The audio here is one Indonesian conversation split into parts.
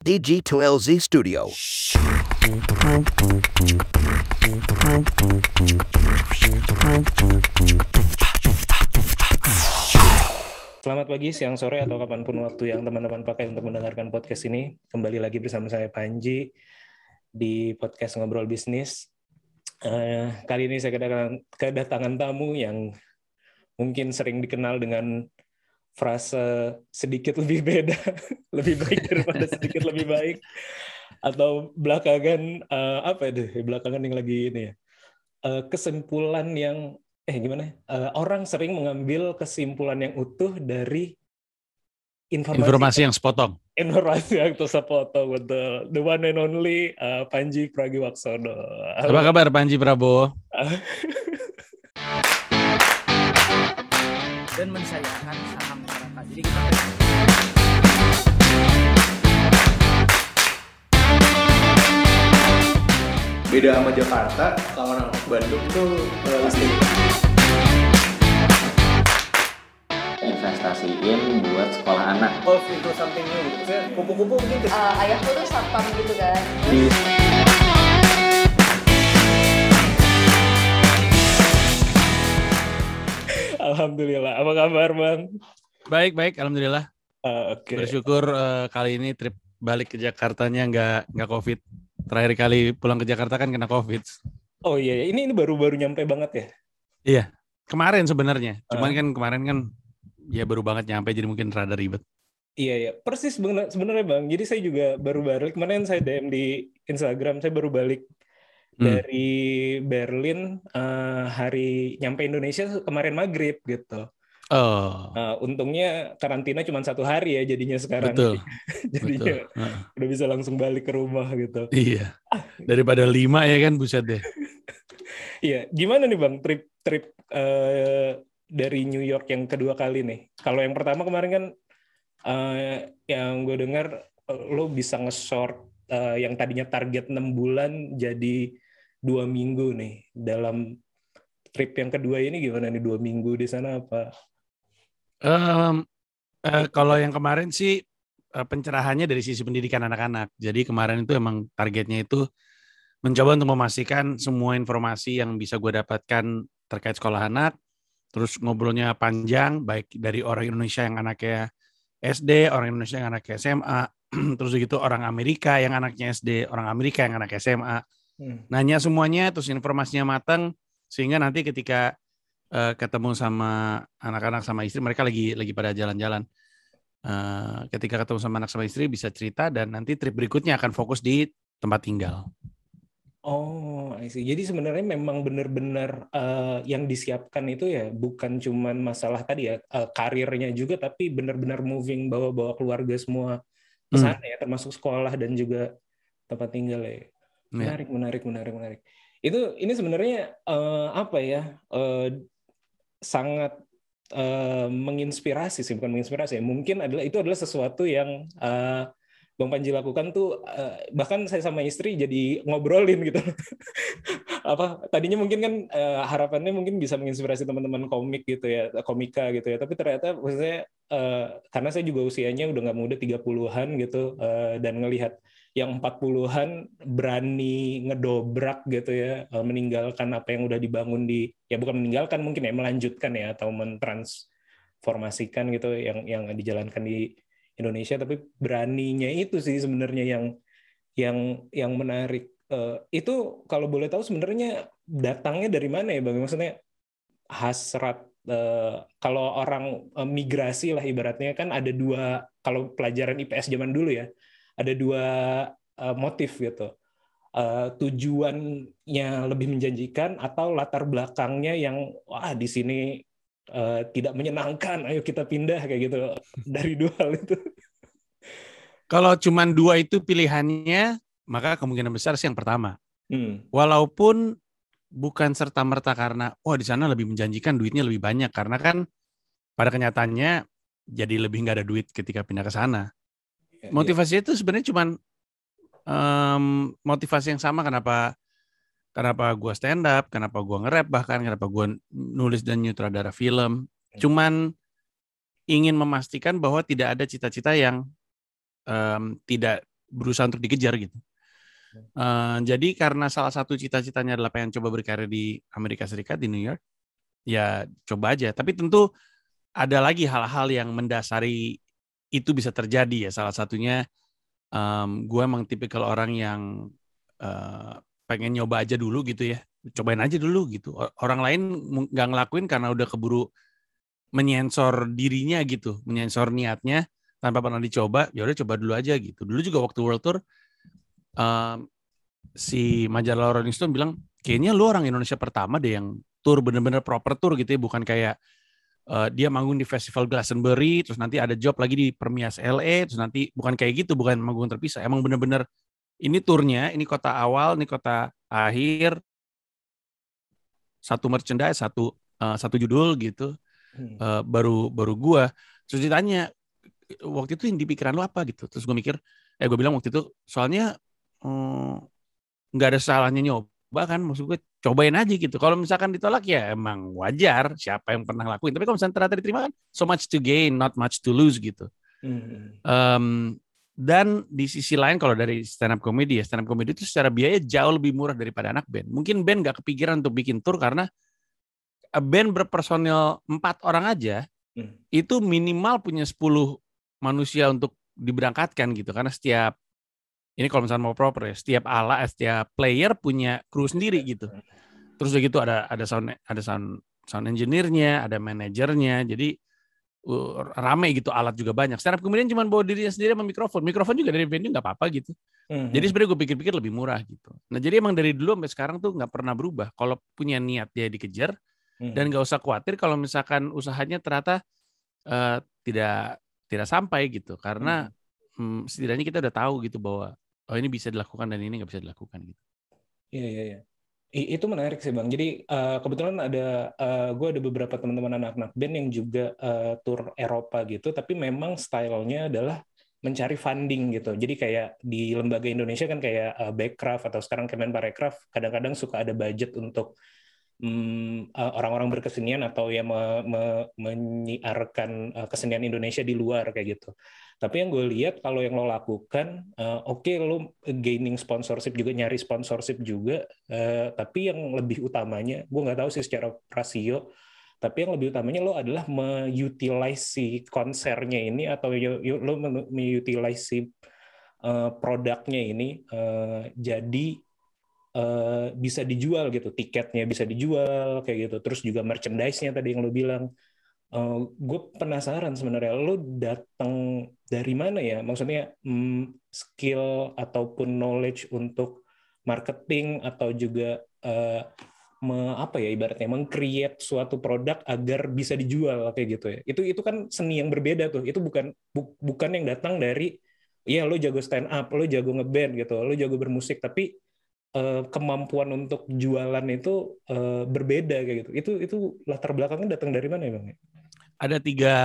DG2LZ Studio. Selamat pagi, siang, sore, atau kapan pun waktu yang teman-teman pakai untuk mendengarkan podcast ini. Kembali lagi bersama saya Panji di podcast Ngobrol Bisnis. Eh, kali ini saya kedatangan, kedatangan tamu yang mungkin sering dikenal dengan frase sedikit lebih beda, lebih baik daripada sedikit lebih baik, atau belakangan eh, apa itu? Belakangan yang lagi ini ya, eh, kesimpulan yang eh gimana? Eh, orang sering mengambil kesimpulan yang utuh dari informasi, Informasi yang sepotong. informasi yang tersepotong betul. The one and only eh, Panji Pragiwaksono. Apa kabar Panji Prabowo? dan mensayangkan saham. Jadi kita beda sama Jakarta kalau orang Bandung tuh eh, pasti investasiin buat sekolah anak evolve into something new gitu. Maksudnya kupu-kupu mungkin ke Eh, ayahku tuh satpam gitu kan di Alhamdulillah. Apa kabar, Bang? Baik, baik. Alhamdulillah. Ah, Oke. Bersyukur eh, kali ini trip balik ke Jakartanya nggak nggak COVID. Terakhir kali pulang ke Jakarta kan kena COVID. Oh iya, iya. ini ini baru-baru nyampe banget ya. Iya, kemarin sebenarnya. Cuman Ah. kan kemarin kan ya baru banget nyampe jadi mungkin rada ribet. Iya iya, persis sebenarnya bang. Jadi saya juga baru balik kemarin saya DM di Instagram. Saya baru balik Hmm. dari Berlin eh, hari nyampe Indonesia kemarin maghrib gitu. Oh, Nah, untungnya karantina cuma satu hari ya jadinya sekarang. betul, jadinya betul. Udah bisa langsung balik ke rumah gitu. Iya. Daripada lima ya kan buset deh. Iya, gimana nih bang trip trip eh, dari New York yang kedua kali nih? Kalau yang pertama kemarin kan eh, yang gue dengar lo bisa nge-short eh, yang tadinya target enam bulan jadi dua minggu nih dalam trip yang kedua ini gimana nih dua minggu di sana apa? Em, eh, kalau yang kemarin sih eh, pencerahannya dari sisi pendidikan anak-anak. Jadi kemarin itu emang targetnya itu mencoba untuk memastikan semua informasi yang bisa gue dapatkan terkait sekolah anak, terus ngobrolnya panjang, baik dari orang Indonesia yang anaknya SD, orang Indonesia yang anaknya SMA, terus gitu orang Amerika yang anaknya SD, orang Amerika yang anaknya SMA. Hmm. Nanya semuanya, terus informasinya matang, sehingga nanti ketika eh, ketemu sama anak-anak sama istri, mereka lagi lagi pada jalan-jalan. Eh, ketika ketemu sama anak sama istri bisa cerita dan nanti trip berikutnya akan fokus di tempat tinggal. Oh, I see. Jadi sebenarnya memang benar-benar eh, yang disiapkan itu ya bukan cuman masalah tadi ya eh, karirnya juga, tapi benar-benar moving bawa-bawa keluarga semua ke Hmm. sana ya, termasuk sekolah dan juga tempat tinggal ya. Ya. Menarik, menarik, menarik, menarik. Itu ini sebenarnya eh, apa ya? eh, sangat eh, menginspirasi sih, bukan menginspirasi ya. Mungkin adalah itu adalah sesuatu yang eh, Bang Panji lakukan tuh eh, bahkan saya sama istri jadi ngobrolin gitu. Apa tadinya mungkin kan eh, harapannya mungkin bisa menginspirasi teman-teman komik gitu ya, komika gitu ya. Tapi ternyata maksudnya eh, karena saya juga usianya udah nggak muda 30-an gitu eh, dan ngelihat yang 40-an berani ngedobrak gitu ya, eh, meninggalkan apa yang udah dibangun di ya bukan meninggalkan mungkin ya melanjutkan ya atau mentransformasikan gitu yang yang dijalankan di Indonesia. Tapi beraninya itu sih sebenarnya yang yang yang menarik. Eh, itu kalau boleh tahu sebenarnya datangnya dari mana ya bang? Maksudnya hasrat eh, kalau orang eh, migrasi lah ibaratnya kan ada dua kalau pelajaran IPS zaman dulu ya ada dua eh, motif gitu Eh, tujuannya lebih menjanjikan atau latar belakangnya yang wah di sini eh, tidak menyenangkan ayo kita pindah kayak gitu dari dua hal itu Kalau cuman dua itu pilihannya, maka kemungkinan besar sih yang pertama. Hmm. Walaupun bukan serta merta karena oh di sana lebih menjanjikan duitnya lebih banyak karena kan pada kenyataannya jadi lebih nggak ada duit ketika pindah ke sana. Ya, Motivasinya itu sebenarnya cuman em, motivasi yang sama kenapa kenapa gua stand up, kenapa gua nge-rap bahkan kenapa gua nulis dan nyutradara film. Cuman ingin memastikan bahwa tidak ada cita-cita yang em, tidak berusaha untuk dikejar gitu. Eh, jadi karena salah satu cita-citanya adalah pengen coba berkarir di Amerika Serikat di New York, ya coba aja. Tapi tentu ada lagi hal-hal yang mendasari itu bisa terjadi ya. Salah satunya em, gue emang tipikal orang yang eh, pengen nyoba aja dulu gitu ya, cobain aja dulu gitu. Orang lain nggak ngelakuin karena udah keburu menyensor dirinya gitu, menyensor niatnya tanpa pernah dicoba. Ya udah coba dulu aja gitu. Dulu juga waktu World Tour em, si majalah Rolling Stone bilang kayaknya lu orang Indonesia pertama deh yang tour bener-bener proper tour gitu ya bukan kayak eh, dia manggung di festival Glastonbury terus nanti ada job lagi di Permias LA terus nanti bukan kayak gitu bukan manggung terpisah. Emang bener-bener ini turnya ini kota awal ini kota akhir satu merchandise satu eh, satu judul gitu. Hmm. Eh, baru baru gua. Terus ditanya waktu itu yang di pikiran lu apa? gitu. Terus gue mikir eh gue bilang waktu itu soalnya nggak ada salahnya nyoba kan maksud gue cobain aja gitu. Kalau misalkan ditolak ya emang wajar siapa yang pernah lakuin tapi kalau misalnya ternyata diterima kan so much to gain not much to lose gitu. Hmm. Em, dan di sisi lain kalau dari stand up comedy ya stand up comedy itu secara biaya jauh lebih murah daripada anak band. Mungkin band nggak kepikiran untuk bikin tour karena band berpersonil empat orang aja Hmm. itu minimal punya 10 manusia untuk diberangkatkan gitu. Karena setiap ini kalau misalnya mau proper ya setiap ala setiap player punya kru sendiri gitu. terus udah gitu ada ada sound ada sound sound engineer-nya ada manajernya jadi uh, rame gitu alat juga banyak. Stand up kemudian cuma bawa dirinya sendiri sama mikrofon. Mikrofon juga dari venue nggak apa-apa gitu. Hmm. jadi sebenarnya gue pikir-pikir lebih murah gitu. Nah jadi emang dari dulu sampai sekarang tuh nggak pernah berubah. Kalau punya niat dia dikejar Hmm. dan nggak usah khawatir kalau misalkan usahanya ternyata eh, tidak tidak sampai gitu. Karena hmm, setidaknya kita udah tahu gitu bahwa oh ini bisa dilakukan dan ini nggak bisa dilakukan gitu. Iya iya iya. Itu menarik sih bang. Jadi eh, kebetulan ada gue ada beberapa teman-teman anak-anak band yang juga eh, tour Eropa gitu, tapi memang stylenya adalah mencari funding gitu. Jadi kayak di lembaga Indonesia kan kayak eh, Backcraft atau sekarang Kemenparekraf kadang-kadang suka ada budget untuk mm, eh, orang-orang berkesenian atau yang me- me- menyiarkan eh, kesenian Indonesia di luar kayak gitu. Tapi yang gue lihat kalau yang lo lakukan, eh, oke lo gaining sponsorship juga nyari sponsorship juga, eh, tapi yang lebih utamanya, gue nggak tahu sih secara rasio, tapi yang lebih utamanya lo adalah mengutilize si konsernya ini atau lo mengutilize si eh, produknya ini eh, jadi eh, bisa dijual gitu, tiketnya bisa dijual kayak gitu, terus juga merchandise-nya tadi yang lo bilang. Gue penasaran sebenarnya lo datang dari mana ya? Maksudnya mm, skill ataupun knowledge untuk marketing atau juga eh, me- apa ya ibaratnya meng-create suatu produk agar bisa dijual kayak gitu ya? Itu itu kan seni yang berbeda tuh. Itu bukan bu- bukan yang datang dari ya lo jago stand up lo jago ngeband gitu. Lo jago bermusik tapi eh, kemampuan untuk jualan itu eh, berbeda kayak gitu itu itu latar belakangnya datang dari mana ya bang Ada tiga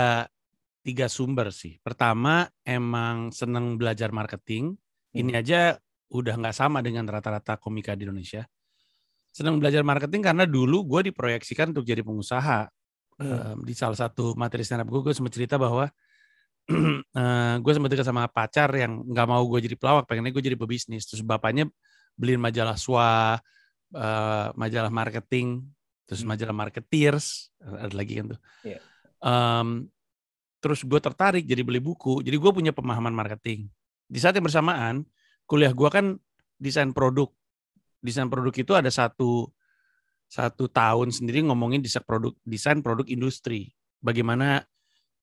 tiga sumber sih. Pertama emang seneng belajar marketing. Ini aja udah nggak sama dengan rata-rata komika di Indonesia. Seneng belajar marketing karena dulu gue diproyeksikan untuk jadi pengusaha. Hmm. Di salah satu materi stand up gue, gue sempat cerita bahwa gue sempat dekat sama pacar yang nggak mau gue jadi pelawak, pengennya gue jadi pebisnis. Terus bapaknya beliin majalah SWA, eh, majalah marketing, terus Hmm. majalah marketeers, ada lagi kan tuh. Iya. Em, terus gue tertarik jadi beli buku, jadi gue punya pemahaman marketing. Di saat yang bersamaan, kuliah gue kan desain produk. Desain produk itu ada satu satu tahun sendiri ngomongin desain produk desain produk industri. Bagaimana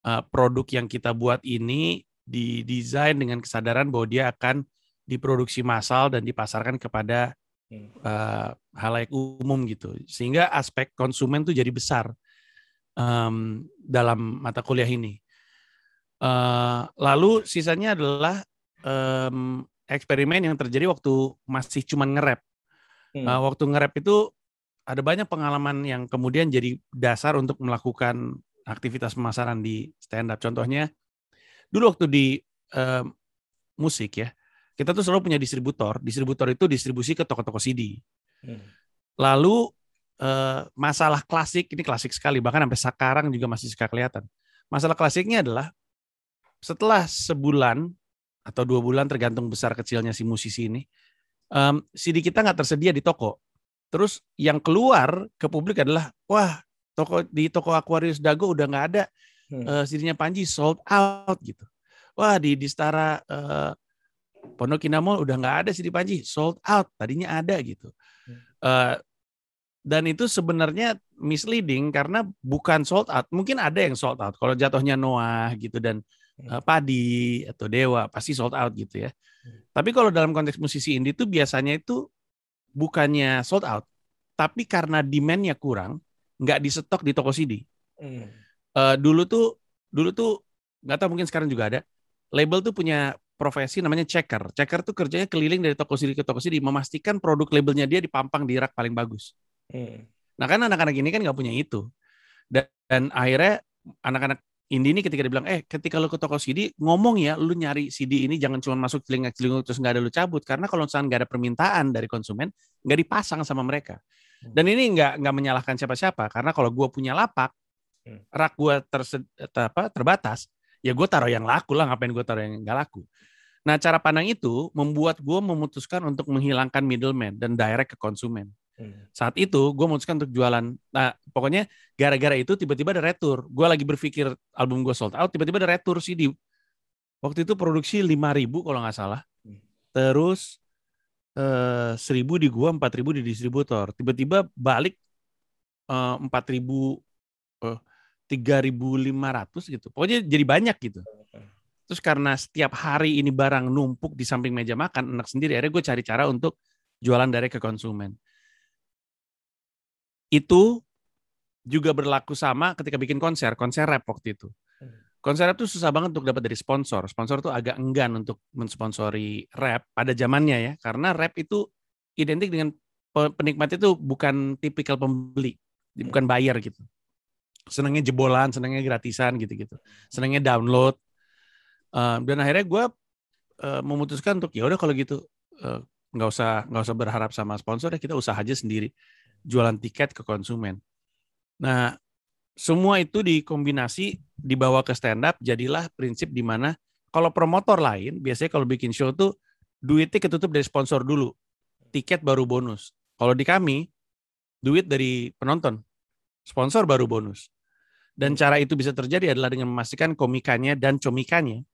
uh, produk yang kita buat ini didesain dengan kesadaran bahwa dia akan diproduksi massal dan dipasarkan kepada Hmm. uh, halayak umum gitu. Sehingga aspek konsumen tuh jadi besar um, dalam mata kuliah ini. Uh, lalu sisanya adalah um, eksperimen yang terjadi waktu masih cuman nge-rap. Hmm. Uh, waktu nge-rap itu ada banyak pengalaman yang kemudian jadi dasar untuk melakukan aktivitas pemasaran di stand up. Contohnya dulu waktu di eh, musik ya, kita tuh selalu punya distributor. Distributor itu distribusi ke toko-toko CD. Hmm. Lalu eh, masalah klasik ini klasik sekali, bahkan sampai sekarang juga masih suka kelihatan. Masalah klasiknya adalah setelah sebulan atau dua bulan tergantung besar kecilnya si musisi ini. CD kita nggak tersedia di toko. Terus yang keluar ke publik adalah wah toko di toko Aquarius Dago udah nggak ada Hmm. eh, CD-nya Panji sold out gitu. Wah di di Stara eh, Pondok udah nggak ada CD Panji sold out. Tadinya ada gitu. Eh, dan itu sebenarnya misleading karena bukan sold out. Mungkin ada yang sold out. Kalau jatuhnya Noah gitu dan eh, Padi atau Dewa pasti sold out gitu ya. Tapi kalau dalam konteks musisi indie itu biasanya itu bukannya sold out, tapi karena demand-nya kurang, nggak disetok di toko CD. Hmm. Eh, dulu tuh dulu tuh nggak tahu mungkin sekarang juga ada label tuh punya profesi namanya checker. Checker tuh kerjanya keliling dari toko CD ke toko CD memastikan produk labelnya dia dipampang di rak paling bagus. Hmm. Nah kan anak-anak ini kan nggak punya itu. Dan, dan akhirnya anak-anak indie ini ketika dibilang, eh ketika lu ke toko CD, ngomong ya, lu nyari CD ini jangan cuma masuk celingak-celinguk terus nggak ada lu cabut. Karena kalau misalnya nggak ada permintaan dari konsumen, nggak dipasang sama mereka. Dan ini nggak nggak menyalahkan siapa-siapa. Karena kalau gue punya lapak, Hmm. rak gue ter- apa, terbatas, ya gue taruh yang laku lah, ngapain gue taruh yang nggak laku. Nah cara pandang itu membuat gue memutuskan untuk menghilangkan middleman dan direct ke konsumen Hmm. saat itu gue memutuskan untuk jualan. Nah, pokoknya gara-gara itu tiba-tiba ada retur. Gue lagi berpikir album gue sold out, tiba-tiba ada retur sih di waktu itu produksi 5000 kalau nggak salah. Hmm. Terus eh 1000 di gua, 4000 di distributor. Tiba-tiba balik eh 4000 eh 3500 gitu. Pokoknya jadi banyak gitu. Terus karena setiap hari ini barang numpuk di samping meja makan, enak sendiri. Akhirnya gue cari cara untuk jualan direct ke konsumen itu juga berlaku sama ketika bikin konser, konser rap waktu itu. Konser rap tuh susah banget untuk dapat dari sponsor. Sponsor tuh agak enggan untuk mensponsori rap pada zamannya ya, karena rap itu identik dengan pe- penikmat itu bukan tipikal pembeli, bukan bayar gitu. Senangnya jebolan, senangnya gratisan gitu-gitu. Senangnya download. Dan akhirnya gue eh, memutuskan untuk ya udah kalau gitu eh, nggak usah nggak usah berharap sama sponsor ya kita usaha aja sendiri jualan tiket ke konsumen. Nah, semua itu dikombinasi dibawa ke stand up jadilah prinsip di mana kalau promotor lain biasanya kalau bikin show tuh duitnya ketutup dari sponsor dulu. Tiket baru bonus. Kalau di kami duit dari penonton. Sponsor baru bonus. Dan cara itu bisa terjadi adalah dengan memastikan komikanya dan comikanya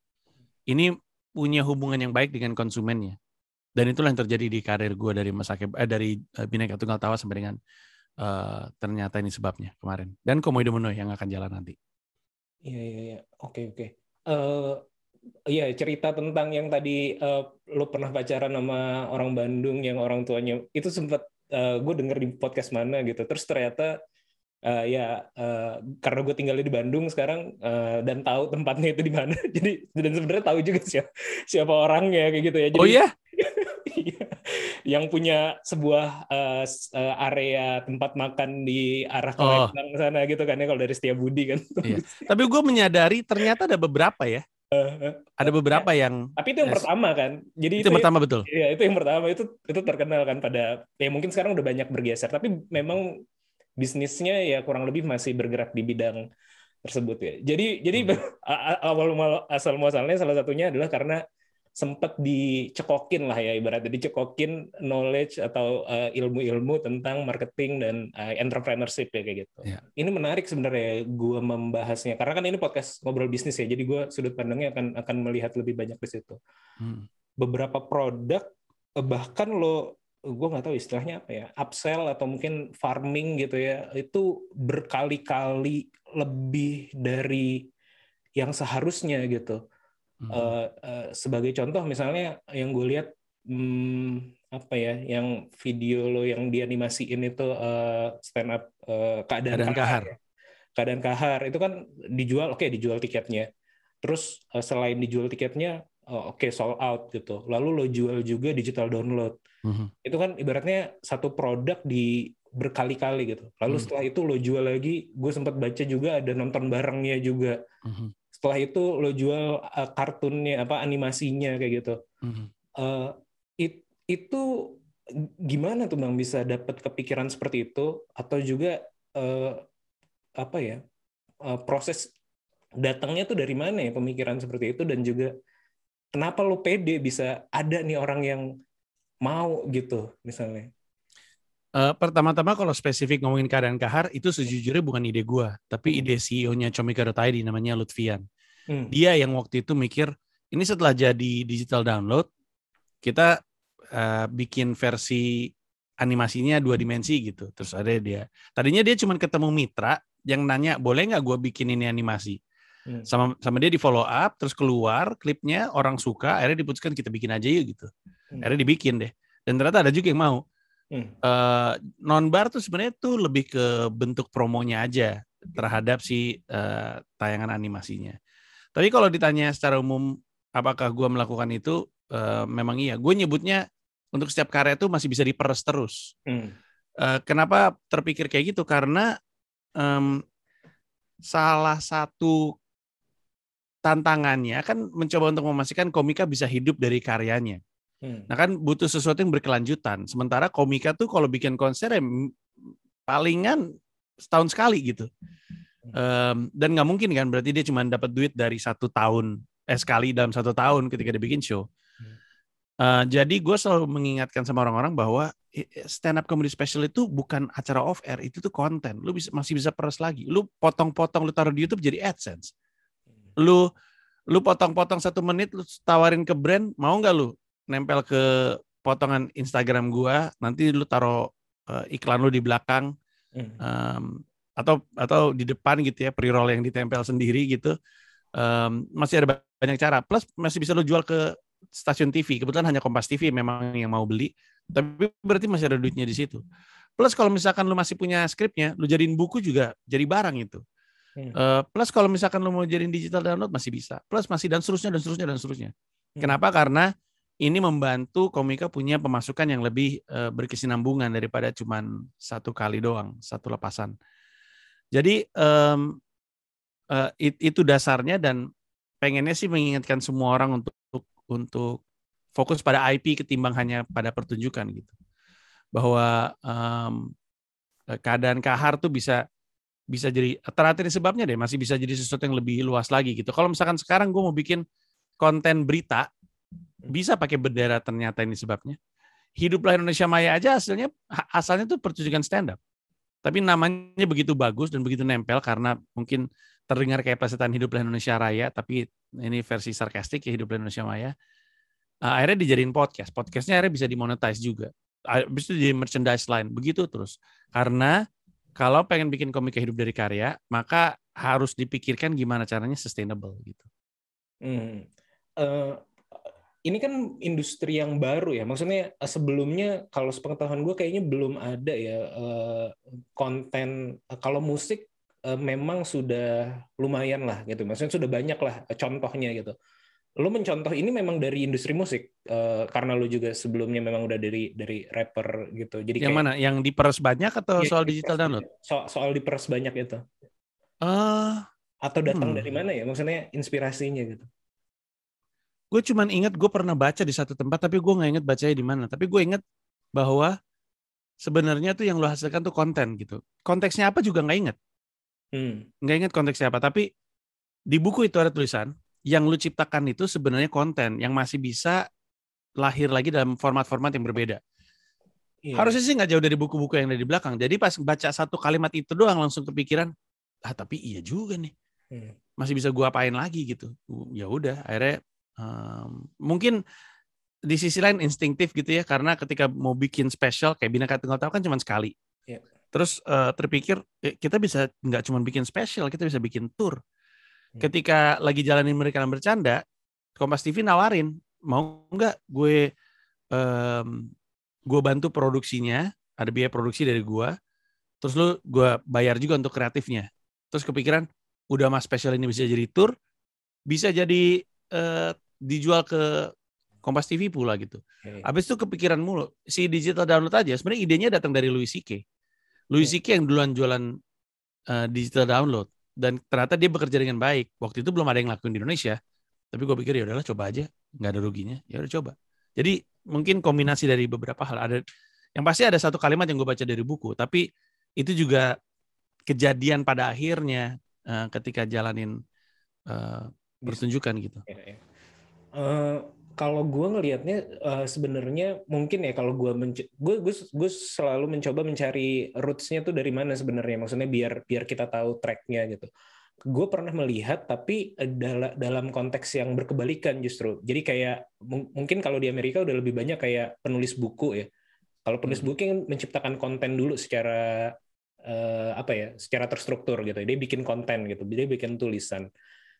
ini punya hubungan yang baik dengan konsumennya. Dan itulah yang terjadi di karir gue dari Mas Akib, eh, dari eh, Bineka Tunggal Tawa sampai dengan eh, ternyata ini sebabnya kemarin. Dan Komodo Mono yang akan jalan nanti. Iya iya iya. Oke oke. Eh iya cerita tentang yang tadi eh, lo pernah pacaran sama orang Bandung yang orang tuanya itu sempat gue denger di podcast mana gitu. Terus ternyata eh, ya eh, karena gue tinggalnya di Bandung sekarang eh, dan tahu tempatnya itu di mana. Jadi dan sebenarnya tahu juga siapa siapa orangnya kayak gitu ya. Jadi, Oh iya? Iya. yang punya sebuah eh, area tempat makan di arah Oh. Palembang sana gitu kan ya kalau dari Setiabudi kan. Iya. Tapi gue menyadari ternyata ada beberapa ya. Ada beberapa yang Tapi itu yang Yes. pertama kan. Jadi itu yang pertama betul. Iya, itu yang pertama itu itu terkenal kan pada ya mungkin sekarang udah banyak bergeser, tapi memang bisnisnya ya kurang lebih masih bergerak di bidang tersebut ya. Jadi jadi Hmm. awal asal muasalnya salah satunya adalah karena sempat dicekokin lah ya ibaratnya dicekokin knowledge atau eh, ilmu-ilmu tentang marketing dan eh, entrepreneurship ya kayak gitu. Ya. Ini menarik sebenarnya gue membahasnya karena kan ini podcast ngobrol bisnis ya. Jadi gue sudut pandangnya akan akan melihat lebih banyak di situ Hmm. beberapa produk eh, bahkan lo gue nggak tahu istilahnya apa ya upsell atau mungkin farming gitu ya itu berkali-kali lebih dari yang seharusnya gitu Hmm. Eh, eh, sebagai contoh misalnya yang gue lihat hmm, apa ya yang video lo yang dianimasiin itu eh, stand up eh, keadaan, Keadaan kahar, kahar. ya. keadaan kahar itu kan dijual oke dijual tiketnya terus eh, selain dijual tiketnya oh, oke sold out gitu lalu lo jual juga digital download Mhm. itu kan ibaratnya satu produk di berkali-kali gitu lalu Hmm. setelah itu lo jual lagi gue sempat baca juga ada nonton barengnya juga Mhm. setelah itu lo jual uh, kartunnya apa animasinya kayak gitu Mhm. Eh, it- itu gimana tuh bang bisa dapat kepikiran seperti itu atau juga eh, apa ya eh, proses datangnya tuh dari mana ya pemikiran seperti itu dan juga kenapa lu pede bisa ada nih orang yang mau gitu misalnya Eh, pertama-tama kalau spesifik ngomongin keadaan kahar itu sejujurnya bukan ide gua, tapi ide CEO-nya Comika.id namanya Lutfian. Hmm. Dia yang waktu itu mikir ini setelah jadi digital download kita eh, bikin versi animasinya dua dimensi gitu. Terus ada dia. Tadinya dia cuma ketemu mitra yang nanya boleh nggak gua bikin ini animasi. Hmm. Sama sama dia di follow up terus keluar klipnya orang suka akhirnya diputuskan kita bikin aja yuk gitu. Hmm. Akhirnya dibikin deh. Dan ternyata ada juga yang mau Hmm. eh non bar tuh sebenarnya tuh lebih ke bentuk promonya aja terhadap si eh, tayangan animasinya. Tapi kalau ditanya secara umum apakah gua melakukan itu, eh, memang iya. Gue nyebutnya untuk setiap karya itu masih bisa diperes terus. Hmm. Eh, kenapa terpikir kayak gitu? Karena em, salah satu tantangannya kan mencoba untuk memastikan komika bisa hidup dari karyanya. Hmm. Nah kan butuh sesuatu yang berkelanjutan. Sementara komika tuh kalau bikin konser ya palingan setahun sekali gitu. Em, dan nggak mungkin kan berarti dia cuma dapat duit dari satu tahun eh sekali dalam satu tahun ketika dia bikin show. Eh, jadi gue selalu mengingatkan sama orang-orang bahwa stand up comedy special itu bukan acara off air, itu tuh konten. Lu bisa masih bisa peres lagi. Lu potong-potong lu taruh di YouTube jadi AdSense. Lu lu potong-potong satu menit lu tawarin ke brand mau nggak lu nempel ke potongan Instagram gua nanti lu taruh eh, iklan lu di belakang Hmm. em, atau atau di depan gitu ya pre-roll yang ditempel sendiri gitu Em, masih ada banyak cara. Plus masih bisa lu jual ke stasiun TV kebetulan hanya Kompas TV memang yang mau beli tapi berarti masih ada duitnya di situ. Plus kalau misalkan lu masih punya skripnya lu jadiin buku juga jadi barang itu Hmm. Eh, plus kalau misalkan lu mau jadiin digital download masih bisa plus masih dan seterusnya dan seterusnya dan seterusnya Hmm. kenapa karena ini membantu komika punya pemasukan yang lebih eh, berkesinambungan daripada cuman satu kali doang, satu lepasan. Jadi em, eh, it- itu dasarnya dan pengennya sih mengingatkan semua orang untuk untuk fokus pada IP ketimbang hanya pada pertunjukan gitu. Bahwa eh, keadaan kahar tuh bisa bisa jadi terakhir sebabnya deh masih bisa jadi sesuatu yang lebih luas lagi gitu. Kalau misalkan sekarang gue mau bikin konten berita bisa pakai bendera ternyata ini sebabnya. Hiduplah Indonesia Maya aja hasilnya asalnya tuh pertunjukan stand up. Tapi namanya begitu bagus dan begitu nempel karena mungkin terdengar kayak pesertaan Hiduplah Indonesia Raya tapi ini versi sarkastik ya Hiduplah Indonesia Maya. Uh, akhirnya dijadiin podcast. Podcastnya akhirnya bisa dimonetize juga. Habis itu jadi merchandise lain. Begitu terus. Karena kalau pengen bikin komika hidup dari karya, maka harus dipikirkan gimana caranya sustainable gitu. Hmm. Eh, ini kan industri yang baru ya. Maksudnya eh, sebelumnya kalau sepengetahuan gue kayaknya belum ada ya eh, konten eh, kalau musik eh, memang sudah lumayan lah gitu. Maksudnya sudah banyak lah contohnya gitu. Lo mencontoh ini memang dari industri musik eh, karena lo juga sebelumnya memang udah dari dari rapper gitu. Jadi Yang kayak- mana? Yang diperes banyak atau Iya, soal diperes digital download? So- soal diperes banyak itu. Eh, Atau datang Hmm. dari mana ya? Maksudnya inspirasinya gitu. gue cuman ingat gue pernah baca di satu tempat, tapi gue nggak inget bacanya di mana. Tapi gue inget bahwa sebenarnya tuh yang lo hasilkan tuh konten gitu. Konteksnya apa juga nggak inget. Hmm. Nggak inget konteksnya apa. Tapi di buku itu ada tulisan yang lu ciptakan itu sebenarnya konten yang masih bisa lahir lagi dalam format-format yang berbeda. Iya. Harusnya sih nggak jauh dari buku-buku yang ada di belakang. Jadi pas baca satu kalimat itu doang langsung kepikiran, ah tapi iya juga nih. Hmm. masih bisa gua apain lagi gitu. Ya udah, akhirnya em, mungkin di sisi lain instinktif gitu ya karena ketika mau bikin special kayak Bineka Tunggal Tahu kan cuma sekali. Iya. Terus eh, terpikir eh, kita bisa nggak cuma bikin special, kita bisa bikin tour. Hmm. Ketika lagi jalanin mereka yang bercanda, Kompas TV nawarin mau nggak gue em, gue bantu produksinya, ada biaya produksi dari gua, terus lu gue bayar juga untuk kreatifnya. Terus kepikiran udah mas special ini bisa jadi tour, bisa jadi eh, dijual ke Kompas TV pula gitu. Oke. Habis itu kepikiran mulu si digital download aja. Sebenarnya idenya datang dari Louis C.K. Louis Hmm. C.K. yang duluan jualan eh, digital download dan ternyata dia bekerja dengan baik. Waktu itu belum ada yang lakuin di Indonesia. Tapi gue pikir ya udahlah coba aja, nggak ada ruginya. Ya udah coba. Jadi mungkin kombinasi dari beberapa hal ada yang pasti ada satu kalimat yang gue baca dari buku, tapi itu juga kejadian pada akhirnya eh, ketika jalanin eh, pertunjukan gitu. Eh, kalau gue ngelihatnya eh, sebenarnya mungkin ya kalau gue gue gue gue selalu mencoba mencari rootsnya tuh dari mana sebenarnya maksudnya biar biar kita tahu tracknya gitu. Gue pernah melihat tapi dalam dalam konteks yang berkebalikan justru. Jadi kayak mung- mungkin kalau di Amerika udah lebih banyak kayak penulis buku ya. Kalau penulis buku yang menciptakan konten dulu secara eh, apa ya secara terstruktur gitu. Dia bikin konten gitu dia bikin tulisan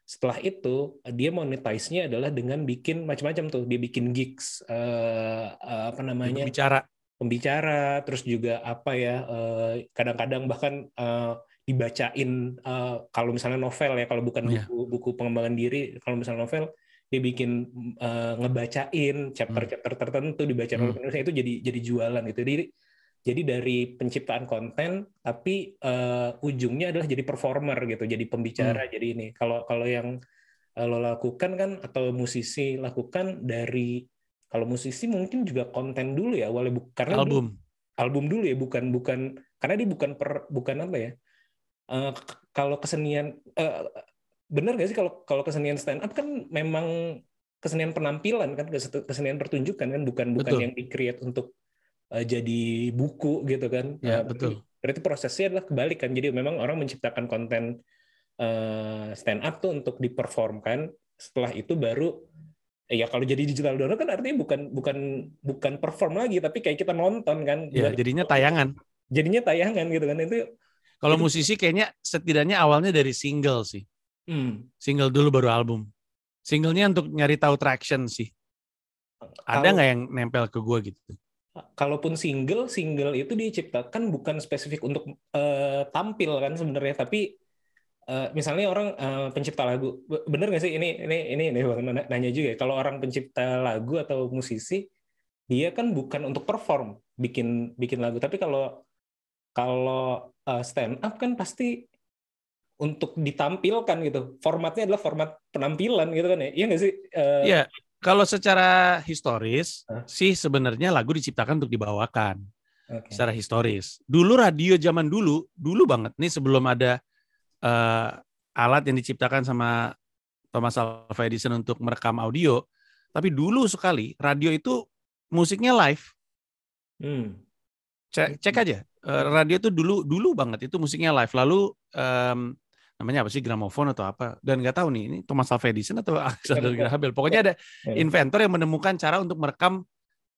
setelah itu dia monetize-nya adalah dengan bikin macam-macam tuh dia bikin gigs eh, eh, apa namanya bicara pembicara terus juga apa ya eh, kadang-kadang bahkan eh, dibacain eh, kalau misalnya novel ya kalau bukan Iya. buku buku pengembangan diri kalau misalnya novel dia bikin eh, ngebacain chapter-chapter tertentu dibacain oleh Hmm. penulisnya itu jadi jadi jualan gitu jadi jadi dari penciptaan konten tapi eh, ujungnya adalah jadi performer gitu jadi pembicara jadi ini. Kalau kalau yang eh, lo lakukan kan atau musisi lakukan dari kalau musisi mungkin juga konten dulu ya bu- karena album. Album dulu ya bukan bukan karena dia bukan per bukan apa ya k- kalau kesenian eh, bener gak sih kalau kalau kesenian stand up kan memang kesenian penampilan kan kes- kesenian pertunjukan kan bukan bukan Betul. yang di-create untuk eh, jadi buku gitu kan. Ya, berarti- betul. berarti prosesnya adalah kebalik kan. Jadi memang orang menciptakan konten eh, stand up tuh untuk diperformkan setelah itu baru ya kalau jadi digital download kan artinya bukan bukan bukan perform lagi tapi kayak kita nonton kan. Ya jadinya tayangan. Jadinya tayangan gitu kan. Itu kalau Itu- musisi kayaknya setidaknya awalnya dari single sih. Hmm, single dulu baru album. Singlenya untuk nyari tahu traction sih. Ada nggak yang nempel ke gua gitu kalaupun single single itu diciptakan bukan spesifik untuk eh, tampil kan sebenarnya tapi eh, misalnya orang eh, pencipta lagu. Be- bener nggak sih? Ini ini ini ini nanya- juga ya. Kalau orang pencipta lagu atau musisi dia kan bukan untuk perform bikin bikin lagu. Tapi kalau kalau eh, stand up kan pasti untuk ditampilkan gitu. Formatnya adalah format penampilan gitu kan ya. Iya nggak sih? Iya, kalau secara historis Hah? sih sebenarnya lagu diciptakan untuk dibawakan oke. secara historis. Dulu radio zaman dulu, dulu banget nih sebelum ada eh, alat yang diciptakan sama Thomas Alva Edison untuk merekam audio, tapi dulu sekali radio itu musiknya live. Hmm. Cek, cek aja. Eh, radio itu dulu dulu banget itu musiknya live. Lalu em, namanya apa sih gramofon atau apa? Dan nggak tahu nih ini Thomas Alva Edison atau Alexander. Graham Bell. Pokoknya ada Ya. inventor yang menemukan cara untuk merekam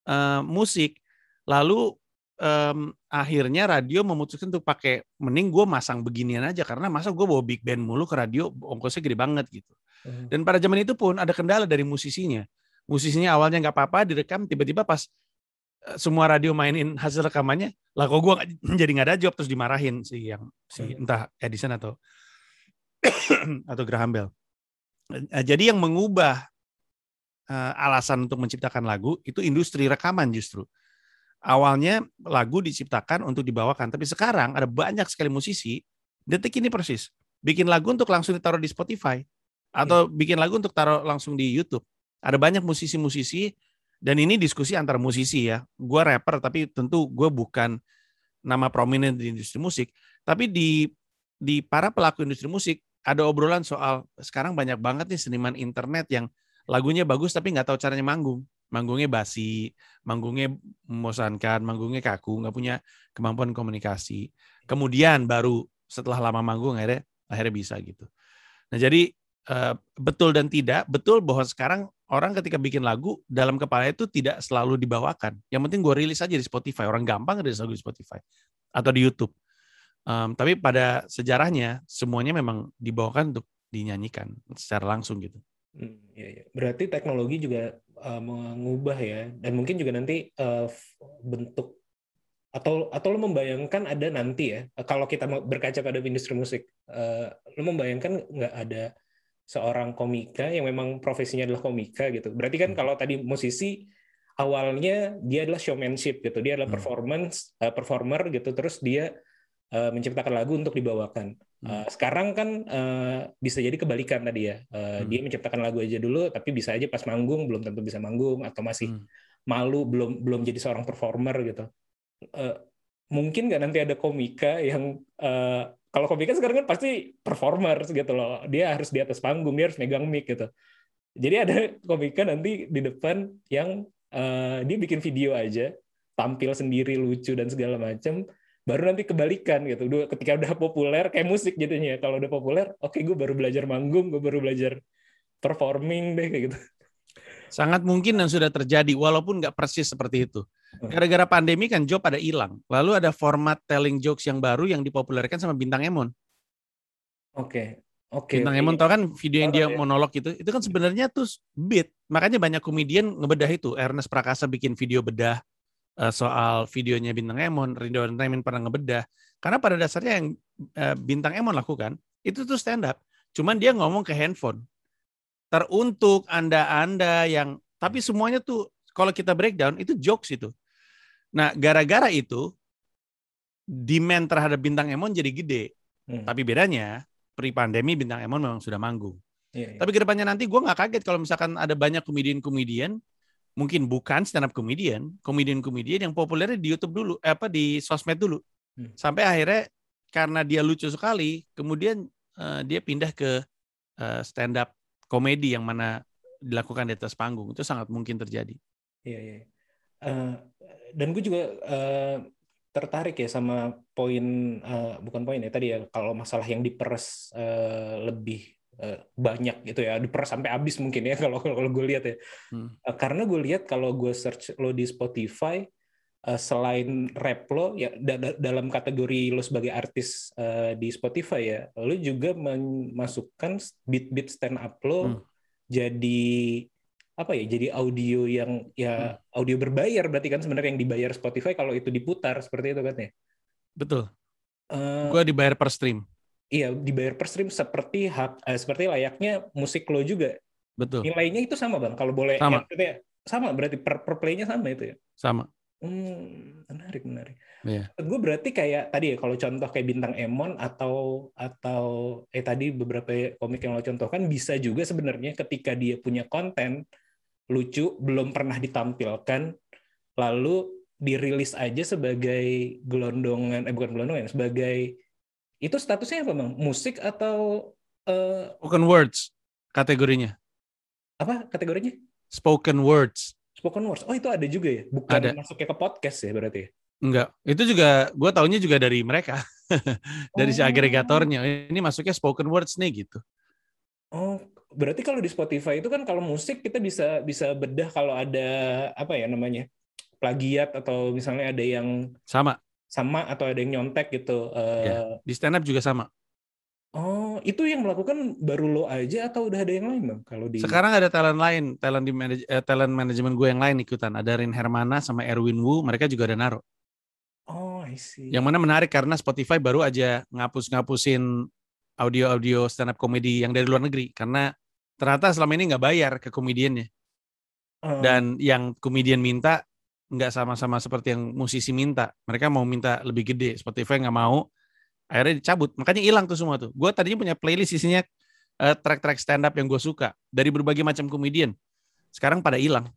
eh, musik. Lalu em, akhirnya radio memutuskan untuk pakai mending gue masang beginian aja karena masa gue bawa big band mulu ke radio ongkosnya gede banget gitu. Hmm. Dan pada zaman itu pun ada kendala dari musisinya. Musisinya awalnya nggak apa-apa direkam, tiba-tiba pas eh, semua radio mainin hasil rekamannya, lah kok gue jadi nggak ada job terus dimarahin si yang si Hmm. entah Edison atau atau Graham Bell. Eh, Jadi yang mengubah eh, alasan untuk menciptakan lagu itu industri rekaman justru. Awalnya lagu diciptakan untuk dibawakan, tapi sekarang ada banyak sekali musisi detik ini persis bikin lagu untuk langsung ditaruh di Spotify atau bikin lagu untuk taruh langsung di YouTube. Ada banyak musisi-musisi dan ini diskusi antar musisi ya. Gue rapper tapi tentu gue bukan nama prominent di industri musik, tapi di di para pelaku industri musik ada obrolan soal sekarang banyak banget nih seniman internet yang lagunya bagus tapi nggak tahu caranya manggung. Manggungnya basi, manggungnya membosankan, manggungnya kaku, nggak punya kemampuan komunikasi. Kemudian baru setelah lama manggung akhirnya akhirnya bisa gitu. Nah jadi eh, betul dan tidak betul bahwa sekarang orang ketika bikin lagu dalam kepala itu tidak selalu dibawakan. Yang penting gue rilis aja di Spotify. Orang gampang rilis lagu di Spotify atau di YouTube. Em, tapi pada sejarahnya semuanya memang dibawakan untuk dinyanyikan secara langsung gitu. Hmm, iya, iya. Berarti teknologi juga uh, mengubah ya, dan mungkin juga nanti uh, bentuk atau atau lo membayangkan ada nanti ya, uh, kalau kita mau berkaca pada industri musik, uh, lo membayangkan nggak ada seorang komika yang memang profesinya adalah komika gitu. Berarti kan Hmm. kalau tadi musisi awalnya dia adalah showmanship gitu, dia adalah Hmm. performance uh, performer gitu, terus dia uh, menciptakan lagu untuk dibawakan. Uh, sekarang kan uh, bisa jadi kebalikan tadi ya. Uh, Hmm. Dia menciptakan lagu aja dulu, tapi bisa aja pas manggung belum tentu bisa manggung atau masih Hmm. malu belum belum jadi seorang performer gitu. Uh, mungkin nggak nanti ada komika yang uh, kalau komika sekarang kan pasti performer gitu loh. Dia harus di atas panggung, dia harus megang mic gitu. Jadi ada komika nanti di depan yang eh, dia bikin video aja, tampil sendiri lucu dan segala macam. Baru nanti kebalikan gitu. Ketika udah populer kayak musik jadinya. Kalau udah populer, oke gue baru belajar manggung, gue baru belajar performing deh kayak gitu. Sangat mungkin dan sudah terjadi, walaupun nggak persis seperti itu. Hmm. Gara-gara pandemi kan job pada hilang. Lalu ada format telling jokes yang baru yang dipopulerkan sama Bintang Emon. Oke. Oke. Bintang oke. Emon tau kan video yang dia ya. monolog itu, itu kan sebenarnya tuh beat. Makanya banyak komedian ngebedah itu. Ernest Prakasa bikin video bedah eh, soal videonya Bintang Emon, Rindo Entertainment pernah ngebedah. Karena pada dasarnya yang eh, Bintang Emon lakukan itu tuh stand up. Cuman dia ngomong ke handphone. Teruntuk Anda-anda yang tapi semuanya tuh kalau kita breakdown itu jokes itu. Nah, gara-gara itu demand terhadap Bintang Emon jadi gede. Hmm. Tapi bedanya pre pandemi Bintang Emon memang sudah manggung. Iya, iya. Tapi ke depannya nanti gue nggak kaget kalau misalkan ada banyak komedian-komedian, mungkin bukan stand up komedian, komedian-komedian yang populernya di YouTube dulu, eh, apa di sosmed dulu, Hmm. sampai akhirnya karena dia lucu sekali, kemudian eh, dia pindah ke eh, stand up komedi yang mana dilakukan di atas panggung itu sangat mungkin terjadi. Iya, iya. Eh, dan gue juga eh, tertarik ya sama poin, eh, bukan poin ya tadi ya, kalau masalah yang diperes eh, lebih banyak gitu ya, diperes sampai habis mungkin ya kalau kalau gue lihat ya. Hmm. Eh, karena gue lihat kalau gue search lo di Spotify, eh, selain rap lo ya da- da- dalam kategori lo sebagai artis eh, di Spotify ya, lo juga memasukkan beat-beat stand up lo Hmm. jadi apa ya jadi audio yang ya audio berbayar berarti kan sebenarnya yang dibayar Spotify kalau itu diputar seperti itu kan ya Betul. Eh, Gue dibayar per stream. Iya dibayar per stream seperti hak eh, seperti layaknya musik lo juga Betul. nilainya itu sama bang kalau boleh Sama. ya, sama berarti per, per playnya sama itu ya Sama. hmm, menarik menarik Iya. gue berarti kayak tadi ya kalau contoh kayak bintang Emon atau atau eh tadi beberapa komik yang lo contohkan bisa juga sebenarnya ketika dia punya konten lucu belum pernah ditampilkan lalu dirilis aja sebagai gelondongan eh bukan gelondongan sebagai itu statusnya apa bang musik atau eh, Spoken words kategorinya. apa kategorinya Spoken words. spoken words oh itu ada juga ya bukan Ada. masuknya ke podcast ya berarti ya? Enggak, itu juga gue taunya juga dari mereka, dari si Oh. agregatornya. Ini masuknya spoken words nih gitu. Oh, berarti kalau di Spotify itu kan kalau musik kita bisa bisa bedah kalau ada apa ya namanya plagiat atau misalnya ada yang Sama, sama atau ada yang nyontek gitu. Eh, Ya. di stand up juga sama. Oh, itu yang melakukan baru lo aja atau udah ada yang lain bang? Kalau di Sekarang ada talent lain, talent di manaj- eh, talent manajemen gue yang lain ikutan. Ada Rin Hermana sama Erwin Wu, mereka juga ada naruh. Oh, I see. Yang mana menarik karena Spotify baru aja ngapus-ngapusin audio-audio stand up komedi yang dari luar negeri karena ternyata selama ini nggak bayar ke komediannya Eh, dan yang komedian minta nggak sama-sama seperti yang musisi minta. Mereka mau minta lebih gede, Spotify nggak mau. Akhirnya dicabut, makanya hilang tuh semua tuh. Gue tadinya punya playlist isinya eh, track-track stand up yang gue suka dari berbagai macam komedian. Sekarang pada hilang,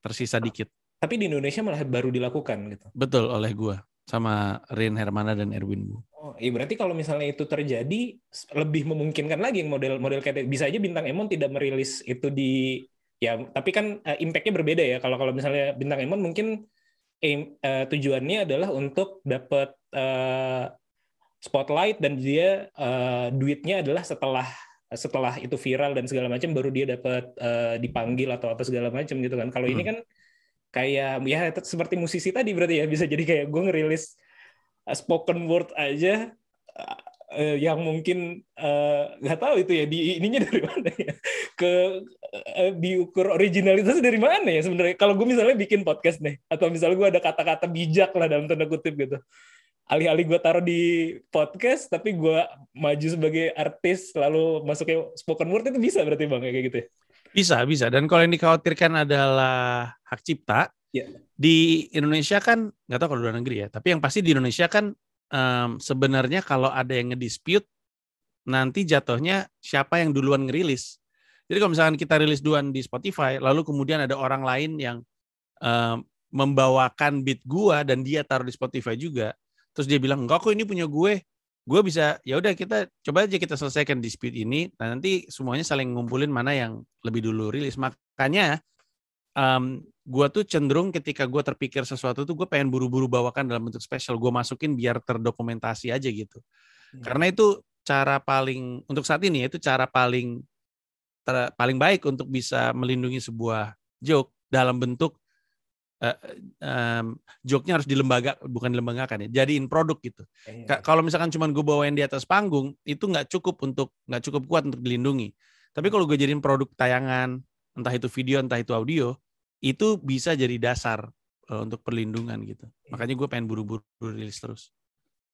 tersisa dikit. tapi di Indonesia malah baru dilakukan gitu. Betul oleh gue sama Rin Hermana dan Erwin Wu. Oh, iya berarti kalau misalnya itu terjadi lebih memungkinkan lagi yang model-model kayak bisa aja bintang Emon tidak merilis itu di ya tapi kan eh, impact-nya berbeda ya. Kalau kalau misalnya bintang Emon mungkin aim- eh, tujuannya adalah untuk dapat eh, spotlight dan dia eh, duitnya adalah setelah setelah itu viral dan segala macam baru dia dapat eh, dipanggil atau apa segala macam gitu kan. Kalau ini Hmm. kan kayak ya seperti musisi tadi berarti ya bisa jadi kayak gue ngerilis uh, spoken word aja uh, uh, yang mungkin uh, nggak tahu itu ya di ininya dari mana ya ke uh, diukur originalitas dari mana ya sebenarnya kalau gue misalnya bikin podcast nih atau misalnya gue ada kata-kata bijak lah dalam tanda kutip gitu alih-alih gue taruh di podcast tapi gue maju sebagai artis lalu masuknya spoken word itu bisa berarti bang kayak gitu ya Bisa, bisa. Dan kalau yang dikhawatirkan adalah hak cipta, Ya. di Indonesia kan, nggak tahu kalau di luar negeri ya, tapi yang pasti di Indonesia kan em, sebenarnya kalau ada yang ngedispute, nanti jatuhnya siapa yang duluan ngerilis. Jadi kalau misalkan kita rilis duluan di Spotify, lalu kemudian ada orang lain yang em, membawakan beat gua dan dia taruh di Spotify juga, terus dia bilang, enggak kok ini punya gue, gue bisa ya udah kita coba aja kita selesaikan dispute ini nah nanti semuanya saling ngumpulin mana yang lebih dulu rilis makanya um, gue tuh cenderung ketika gue terpikir sesuatu tuh gue pengen buru-buru bawakan dalam bentuk spesial gue masukin biar terdokumentasi aja gitu Hmm. karena itu cara paling untuk saat ini ya, itu cara paling ter- paling baik untuk bisa melindungi sebuah joke dalam bentuk eh, em, joke-nya harus dilembaga bukan dilembagakan ya jadiin produk gitu. Ka- kalau misalkan cuma gue bawain di atas panggung itu nggak cukup untuk nggak cukup kuat untuk dilindungi tapi kalau gue jadiin produk tayangan entah itu video entah itu audio itu bisa jadi dasar eh, untuk perlindungan gitu makanya gue pengen buru-buru rilis terus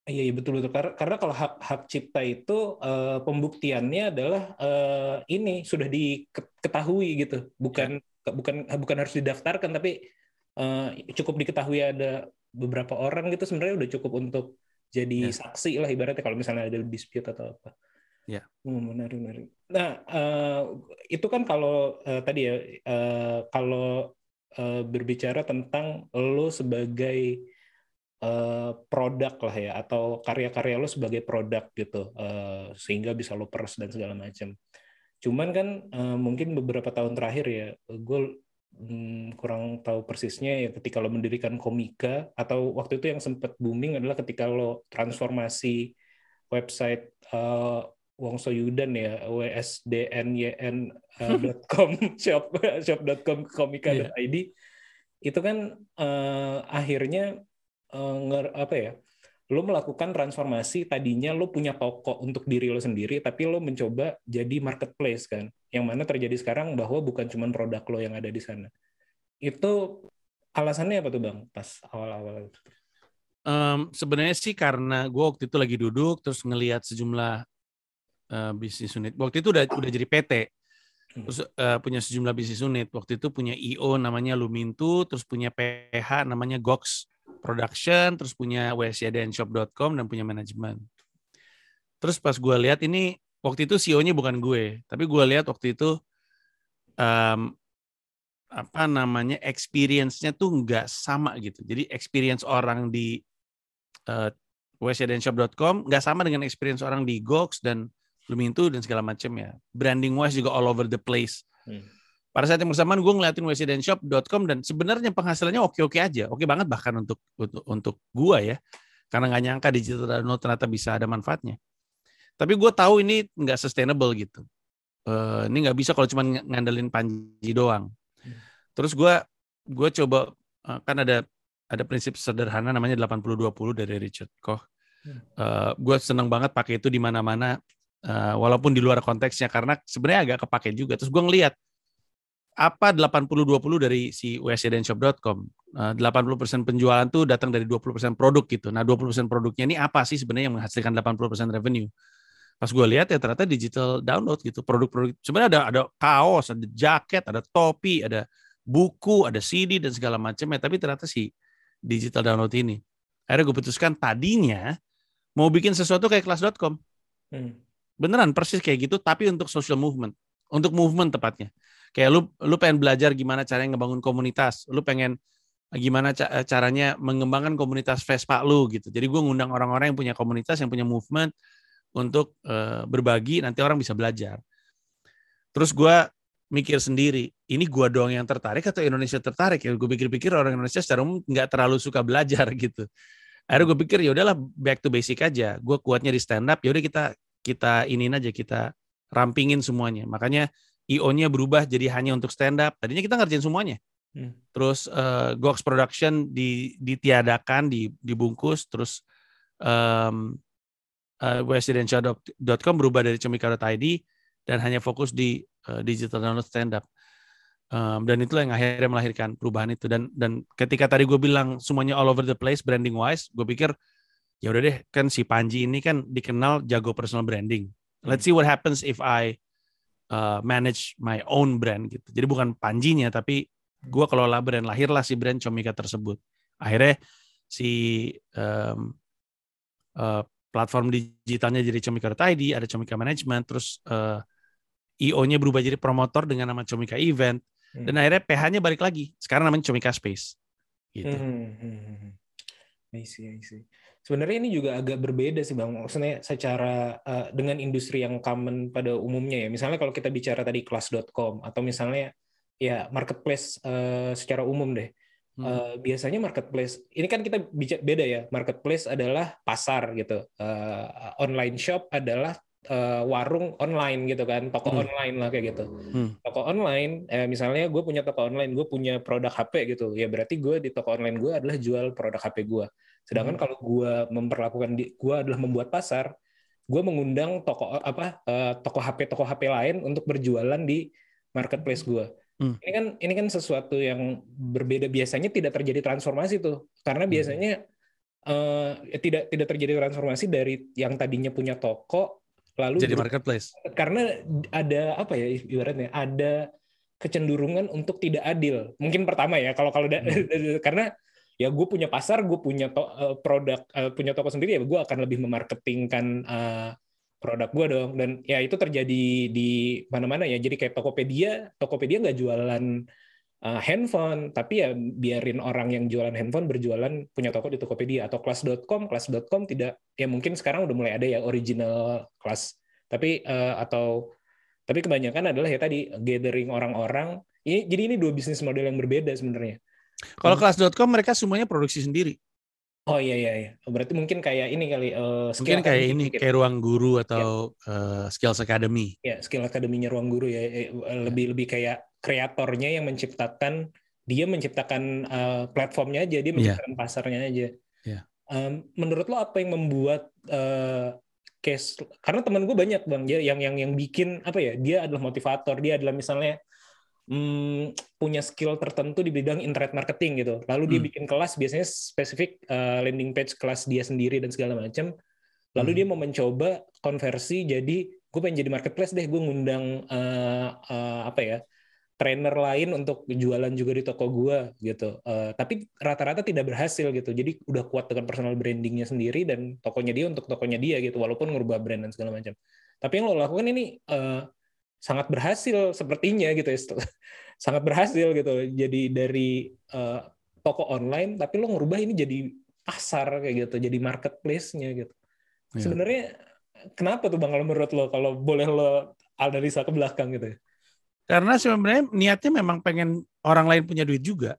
Iya, iya betul betul karena karena kalau hak hak cipta itu eh, pembuktiannya adalah eh, ini sudah diketahui gitu, bukan bukan bukan harus didaftarkan tapi eh, cukup diketahui ada beberapa orang gitu sebenarnya udah cukup untuk jadi Ya. saksi lah ibaratnya kalau misalnya ada dispute atau apa. Ya. Hmm, menarik menarik. Nah eh, itu kan kalau eh, tadi ya eh, kalau eh, berbicara tentang lo sebagai eh, produk lah ya atau karya-karya lo sebagai produk gitu eh, sehingga bisa lo peres dan segala macam. Cuman kan eh, mungkin beberapa tahun terakhir ya gue mm, kurang tahu persisnya ya ketika lo mendirikan komika atau waktu itu yang sempat booming adalah ketika lo transformasi website eh, Wongso Yudan ya wsdnyn.com shop shop.com komika.id itu kan eh, akhirnya eh, nger- apa ya lo melakukan transformasi tadinya lo punya toko untuk diri lo sendiri tapi lo mencoba jadi marketplace kan. Yang mana terjadi sekarang bahwa bukan cuma produk lo yang ada di sana. Itu alasannya apa tuh bang pas awal-awal itu? Em, sebenarnya sih karena gue waktu itu lagi duduk terus ngelihat sejumlah eh, bisnis unit. Waktu itu udah udah jadi PT. Terus eh, punya sejumlah bisnis unit. Waktu itu punya IO namanya Lumintu, terus punya PH namanya Gox Production, terus punya wsydnshop.com dan punya manajemen. Terus pas gue lihat ini waktu itu CEO-nya bukan gue, tapi gue lihat waktu itu em, apa namanya experience-nya tuh nggak sama gitu. Jadi experience orang di uh, wsydnshop.com nggak sama dengan experience orang di Gox dan Lumintu dan segala macam ya. Branding wise juga all over the place. Hmm. Pada saat yang bersamaan gue ngeliatin wsydnshop.com dan sebenarnya penghasilannya oke-oke aja. Oke banget bahkan untuk untuk, untuk gue ya. Karena nggak nyangka digital download ternyata bisa ada manfaatnya. Tapi gue tahu ini nggak sustainable gitu. Eh, ini nggak bisa kalau cuma ng- ngandelin Panji doang. Terus gue gue coba eh, kan ada ada prinsip sederhana namanya 80-20 dari Richard Koch. Eh, gue seneng banget pakai itu di mana-mana eh, walaupun di luar konteksnya karena sebenarnya agak kepake juga. Terus gue ngeliat apa 80-20 dari si wsydnshop.com. Eh, 80% penjualan tuh datang dari 20% produk gitu. Nah 20% produknya ini apa sih sebenarnya yang menghasilkan 80% revenue? Pas gue lihat ya ternyata digital download gitu. Produk-produk sebenarnya ada ada kaos, ada jaket, ada topi, ada buku, ada CD dan segala macam ya. Tapi ternyata si digital download ini. Akhirnya gue putuskan tadinya mau bikin sesuatu kayak kelas.com. Hmm. Beneran persis kayak gitu tapi untuk social movement. Untuk movement tepatnya. Kayak lu lu pengen belajar gimana caranya ngebangun komunitas. Lu pengen gimana ca- caranya mengembangkan komunitas Vespa lu gitu. Jadi gue ngundang orang-orang yang punya komunitas, yang punya movement untuk eh, berbagi nanti orang bisa belajar. Terus gue mikir sendiri, ini gua doang yang tertarik atau Indonesia tertarik ya? Gue pikir-pikir orang Indonesia secara umum nggak terlalu suka belajar gitu. Akhirnya gue pikir ya udahlah back to basic aja. Gue kuatnya di stand up, ya udah kita kita iniin aja kita rampingin semuanya. Makanya IO-nya berubah jadi hanya untuk stand up. Tadinya kita ngerjain semuanya. Hmm. Terus eh, Gox Production di, ditiadakan, di, dibungkus, terus um, uh, westresidential.com berubah dari comika.id dan hanya fokus di uh, digital download stand up. Um, dan itulah yang akhirnya melahirkan perubahan itu dan dan ketika tadi gue bilang semuanya all over the place branding wise, gue pikir ya udah deh kan si Panji ini kan dikenal jago personal branding. Let's see what happens if I uh, manage my own brand gitu. Jadi bukan Panjinya tapi gue kelola brand lahirlah si brand Comika tersebut. Akhirnya si um, uh, platform digitalnya jadi Comika.id, ada Comika Management, terus uh, IO-nya berubah jadi promotor dengan nama Comika Event, Hmm. dan akhirnya PH-nya balik lagi. Sekarang namanya Comika Space. Gitu. Hmm, hmm, hmm. I see, I see. Sebenarnya ini juga agak berbeda sih bang. Maksudnya secara uh, dengan industri yang common pada umumnya ya. Misalnya kalau kita bicara tadi kelas.com atau misalnya ya marketplace uh, secara umum deh. Hmm. Uh, biasanya marketplace ini kan kita bicara beda ya. Marketplace adalah pasar gitu. Uh, online shop adalah uh, warung online gitu kan, toko Hmm. online lah kayak gitu. Hmm. Toko online, eh, misalnya gue punya toko online, gue punya produk HP gitu, ya berarti gue di toko online gue adalah jual produk HP gue. Sedangkan Hmm. kalau gue memperlakukan di, gue adalah membuat pasar, gue mengundang toko apa eh, toko HP toko HP lain untuk berjualan di marketplace gue. Hmm. Ini kan ini kan sesuatu yang berbeda. Biasanya tidak terjadi transformasi tuh, karena Hmm. biasanya eh, tidak tidak terjadi transformasi dari yang tadinya punya toko lalu Jadi marketplace. karena ada apa ya ibaratnya ada kecenderungan untuk tidak adil. Mungkin pertama ya kalau kalau da- karena ya gue punya pasar gue punya to- eh, produk eh, punya toko sendiri ya gue akan lebih memarketingkan eh, produk gue dong. Dan ya itu terjadi di mana-mana ya. Jadi kayak Tokopedia Tokopedia nggak jualan eh, handphone tapi ya biarin orang yang jualan handphone berjualan punya toko di Tokopedia atau kelas.com kelas.com tidak ya mungkin sekarang udah mulai ada ya original kelas tapi eh, atau tapi kebanyakan adalah ya tadi gathering orang-orang ini jadi ini dua bisnis model yang berbeda sebenarnya Kalau Hmm. kelas.com mereka semuanya produksi sendiri. oh iya iya iya berarti mungkin kayak ini kali eh, Mungkin kayak ini dikit. kayak ruang guru atau eh, skills academy. ya skill akademinya ruang guru ya lebih lebih kayak kreatornya yang menciptakan dia menciptakan eh, platformnya aja dia menciptakan pasarnya aja Iya. Em, menurut lo apa yang membuat eh, case karena teman gue banyak bang dia yang yang yang bikin apa ya dia adalah motivator dia adalah misalnya hmm, punya skill tertentu di bidang internet marketing gitu lalu dia Hmm. bikin kelas biasanya spesifik eh, landing page kelas dia sendiri dan segala macam lalu Hmm. dia mau mencoba konversi jadi gue pengen jadi marketplace deh gue ngundang eh, eh, apa ya trainer lain untuk jualan juga di toko gue gitu. Eh, tapi rata-rata tidak berhasil gitu. Jadi udah kuat dengan personal brandingnya sendiri dan tokonya dia untuk tokonya dia gitu walaupun ngubah brand dan segala macam. Tapi yang lo lakukan ini eh, sangat berhasil sepertinya gitu ya. Sangat berhasil gitu. Jadi dari eh, toko online tapi lo ngerubah ini jadi pasar kayak gitu jadi marketplace-nya gitu. Iya. sebenarnya kenapa tuh bang kalau menurut lo? Kalau boleh lo analisa ke belakang gitu ya Karena sebenarnya niatnya memang pengen orang lain punya duit juga.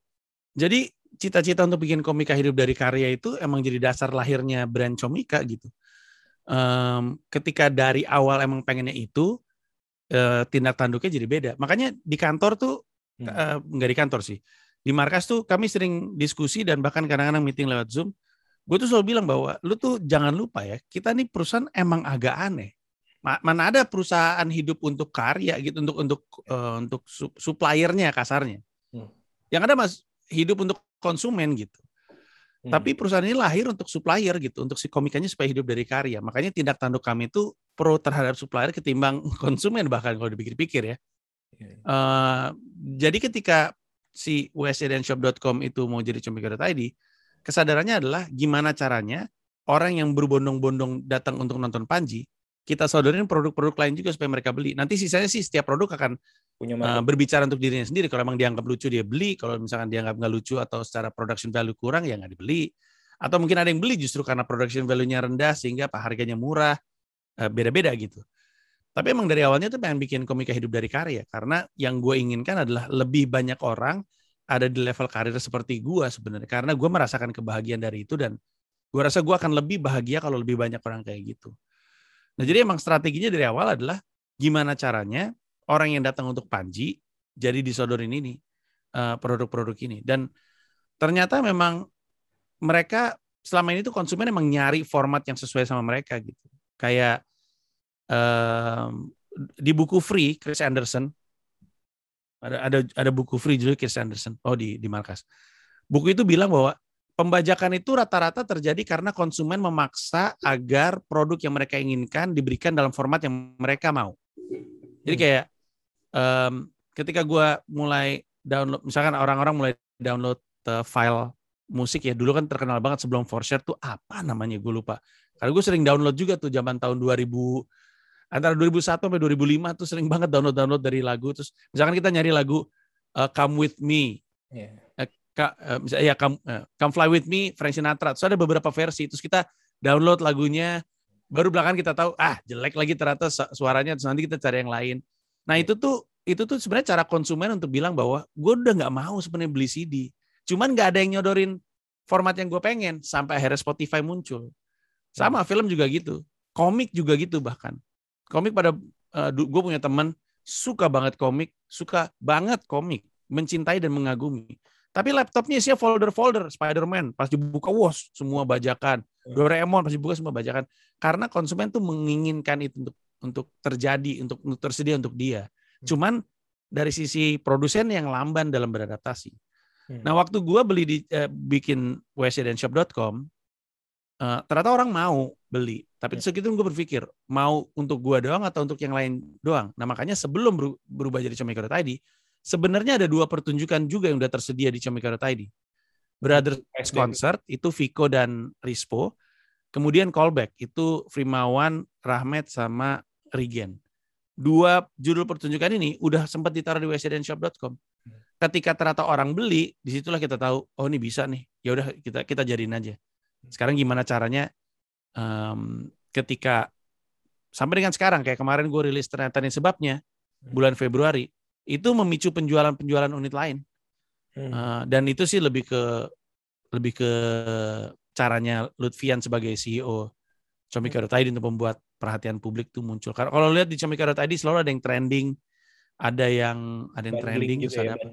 Jadi cita-cita untuk bikin komika hidup dari karya itu emang jadi dasar lahirnya brand Comika gitu. Em, ketika dari awal emang pengennya itu, eh, tindak tanduknya jadi beda. Makanya di kantor tuh, Hmm. eh, nggak di kantor sih, di markas tuh kami sering diskusi dan bahkan kadang-kadang meeting lewat Zoom. Gue tuh selalu bilang bahwa lu tuh jangan lupa ya, kita nih perusahaan emang agak aneh. Ma- Mana ada perusahaan hidup untuk karya gitu, untuk untuk eh, untuk sup- suppliernya kasarnya. Hmm. Yang ada mas hidup untuk konsumen gitu. Hmm. Tapi perusahaan ini lahir untuk supplier gitu, untuk si komikanya supaya hidup dari karya. Makanya tindak tanduk kami itu pro terhadap supplier ketimbang konsumen bahkan kalau dipikir-pikir ya. Iya. Eh, jadi ketika si usdanshop.com itu mau jadi comika.id, kesadarannya adalah gimana caranya orang yang berbondong-bondong datang untuk nonton Panji, kita sodorin produk-produk lain juga supaya mereka beli. Nanti sisanya sih setiap produk akan punya market. berbicara untuk dirinya sendiri. Kalau emang dianggap lucu dia beli, kalau misalkan dianggap nggak lucu atau secara production value kurang ya nggak dibeli. Atau mungkin ada yang beli justru karena production value-nya rendah sehingga pak harganya murah, Eh, beda-beda gitu. Tapi emang dari awalnya tuh pengen bikin komika hidup dari karya karena yang gue inginkan adalah lebih banyak orang ada di level karir seperti gue sebenarnya karena gue merasakan kebahagiaan dari itu dan gue rasa gue akan lebih bahagia kalau lebih banyak orang kayak gitu. Nah jadi emang strateginya dari awal adalah gimana caranya orang yang datang untuk Panji jadi disodorin ini eh, produk-produk ini. Dan ternyata memang mereka selama ini tuh konsumen emang nyari format yang sesuai sama mereka gitu. Kayak em, di buku free Chris Anderson. Ada ada ada buku free judul Chris Anderson. Oh di di markas. Buku itu bilang bahwa pembajakan itu rata-rata terjadi karena konsumen memaksa agar produk yang mereka inginkan diberikan dalam format yang mereka mau. Jadi kayak em, ketika gua mulai download misalkan orang-orang mulai download eh, file musik ya dulu kan terkenal banget sebelum Forshare tuh apa namanya gue lupa. Karena gue sering download juga tuh zaman tahun 2000 antara 2001 sampai 2005 tuh sering banget download download dari lagu. Terus misalkan kita nyari lagu uh, Come With Me. Iya. Ka, eh, misalnya ya come, eh, come Fly With Me Frank Sinatra. Terus ada beberapa versi. Terus kita download lagunya. Baru belakangan kita tahu ah jelek lagi ternyata su- suaranya. Terus nanti kita cari yang lain. Nah itu tuh itu tuh sebenarnya cara konsumen untuk bilang bahwa gue udah nggak mau sebenarnya beli CD. Cuman nggak ada yang nyodorin format yang gue pengen sampai akhirnya Spotify muncul. Sama film juga gitu. Komik juga gitu bahkan. Komik pada gue punya teman suka banget komik, suka banget komik, mencintai dan mengagumi. Tapi laptopnya isinya folder-folder Spider-Man, pas dibuka wos semua bajakan, Doraemon pas dibuka semua bajakan. Karena konsumen tuh menginginkan itu untuk untuk terjadi, untuk, untuk tersedia untuk dia. Cuman dari sisi produsen yang lamban dalam beradaptasi. Hmm. Nah, waktu gua beli di eh, bikin wcdanshop.com, eh, ternyata orang mau beli. Tapi terus gitu gue berpikir, mau untuk gua doang atau untuk yang lain doang. Nah, makanya sebelum beru- berubah jadi Comika.id, sebenarnya ada dua pertunjukan juga yang udah tersedia di Comika.id. Brothers SD. Concert itu Viko dan Rispo. Kemudian Callback itu Frimawan, Rahmat sama Rigen. Dua judul pertunjukan ini udah sempat ditaruh di wcdanshop.com. Ketika ternyata orang beli, di situlah kita tahu, oh ini bisa nih. Ya udah kita kita jadiin aja. Sekarang gimana caranya em, ketika sampai dengan sekarang kayak kemarin gue rilis ternyata ini sebabnya bulan Februari itu memicu penjualan-penjualan unit lain. Hmm. Uh, dan itu sih lebih ke lebih ke caranya Lutfian sebagai CEO Comika.id untuk membuat perhatian publik tuh muncul. Karena kalau lihat di Comika.id selalu ada yang trending, ada yang ada yang Bundling trending terus ya, ada.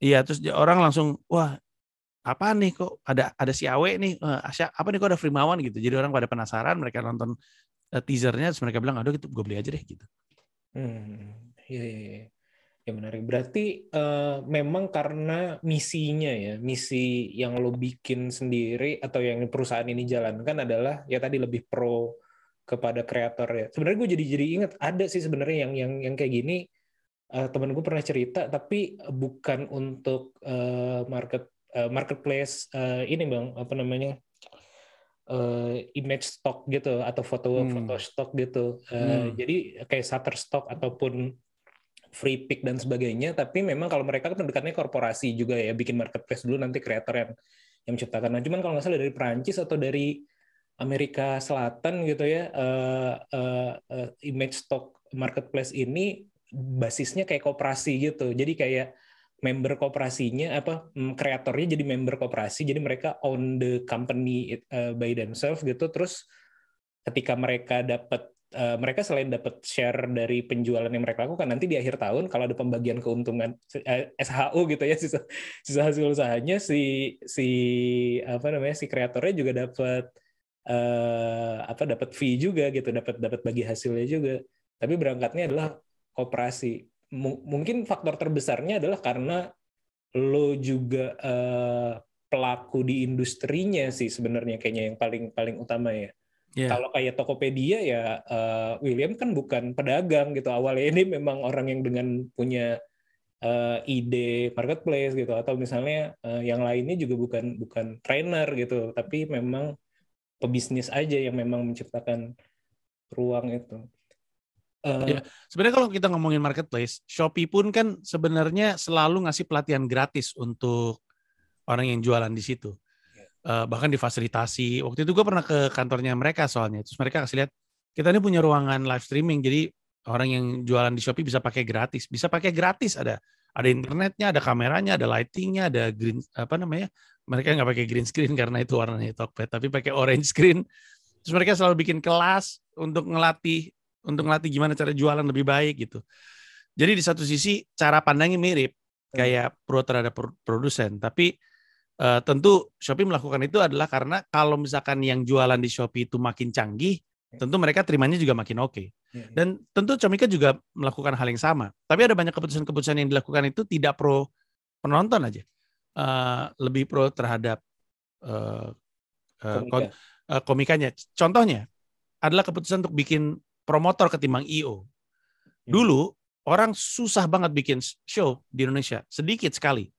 Iya, terus orang langsung wah apa nih kok ada ada si Awe nih, eh, Asya, apa nih kok ada Frimawan gitu. Jadi orang pada penasaran, mereka nonton eh, teasernya, terus mereka bilang, aduh gitu, gue beli aja deh gitu. Hmm, iya, iya, iya. Ya menarik. Berarti eh, memang karena misinya ya, misi yang lo bikin sendiri atau yang perusahaan ini jalankan adalah ya tadi lebih pro kepada kreator ya. Sebenarnya gue jadi jadi ingat ada sih sebenarnya yang yang yang kayak gini. eh, temen gue pernah cerita, tapi bukan untuk eh, market eh, marketplace eh, ini bang, apa namanya? eh, image stock gitu atau foto Hmm. foto stock gitu. Eh, Hmm. Jadi kayak Shutterstock ataupun free pick dan sebagainya. Tapi memang kalau mereka kan pendekatannya korporasi juga ya, bikin marketplace dulu nanti kreator yang yang menciptakan. Nah, cuman kalau nggak salah dari Perancis atau dari Amerika Selatan gitu ya, eh, eh, eh, image stock marketplace ini basisnya kayak koperasi gitu. Jadi kayak member kooperasinya apa mm, kreatornya jadi member kooperasi jadi mereka own the company uh, by themselves gitu terus ketika mereka dapat uh, mereka selain dapat share dari penjualan yang mereka lakukan nanti di akhir tahun kalau ada pembagian keuntungan eh, SHU gitu ya sisa, sisa hasil usahanya si si apa namanya si kreatornya juga dapat eh, apa dapat fee juga gitu dapat dapat bagi hasilnya juga tapi berangkatnya adalah kooperasi Mu- mungkin faktor terbesarnya adalah karena lo juga eh, pelaku di industrinya sih sebenarnya kayaknya yang paling paling utama ya. Iya. Kalau kayak Tokopedia ya eh, William kan bukan pedagang gitu awalnya ini memang orang yang dengan punya eh, ide marketplace gitu atau misalnya eh, yang lainnya juga bukan bukan trainer gitu tapi memang pebisnis aja yang memang menciptakan ruang itu. Eh, Iya. Sebenarnya kalau kita ngomongin marketplace, Shopee pun kan sebenarnya selalu ngasih pelatihan gratis untuk orang yang jualan di situ. Eh, bahkan difasilitasi. Waktu itu gue pernah ke kantornya mereka soalnya. Terus mereka kasih lihat, kita ini punya ruangan live streaming. Jadi orang yang jualan di Shopee bisa pakai gratis. Bisa pakai gratis ada ada internetnya, ada kameranya, ada lightingnya, ada green apa namanya? Mereka nggak pakai green screen karena itu warnanya Tokped, tapi pakai orange screen. Terus mereka selalu bikin kelas untuk ngelatih untuk ngelatih gimana cara jualan lebih baik gitu. Jadi di satu sisi cara pandangnya mirip kayak pro terhadap pro- produsen, tapi eh, tentu Shopee melakukan itu adalah karena kalau misalkan yang jualan di Shopee itu makin canggih, tentu mereka terimanya juga makin oke. Hmm. Dan tentu Comika juga melakukan hal yang sama. Tapi ada banyak keputusan-keputusan yang dilakukan itu tidak pro penonton aja, Eh, lebih pro terhadap eh, eh, komika. komikanya. Contohnya adalah keputusan untuk bikin promotor ketimbang IO. Dulu orang susah banget bikin show di Indonesia, sedikit sekali.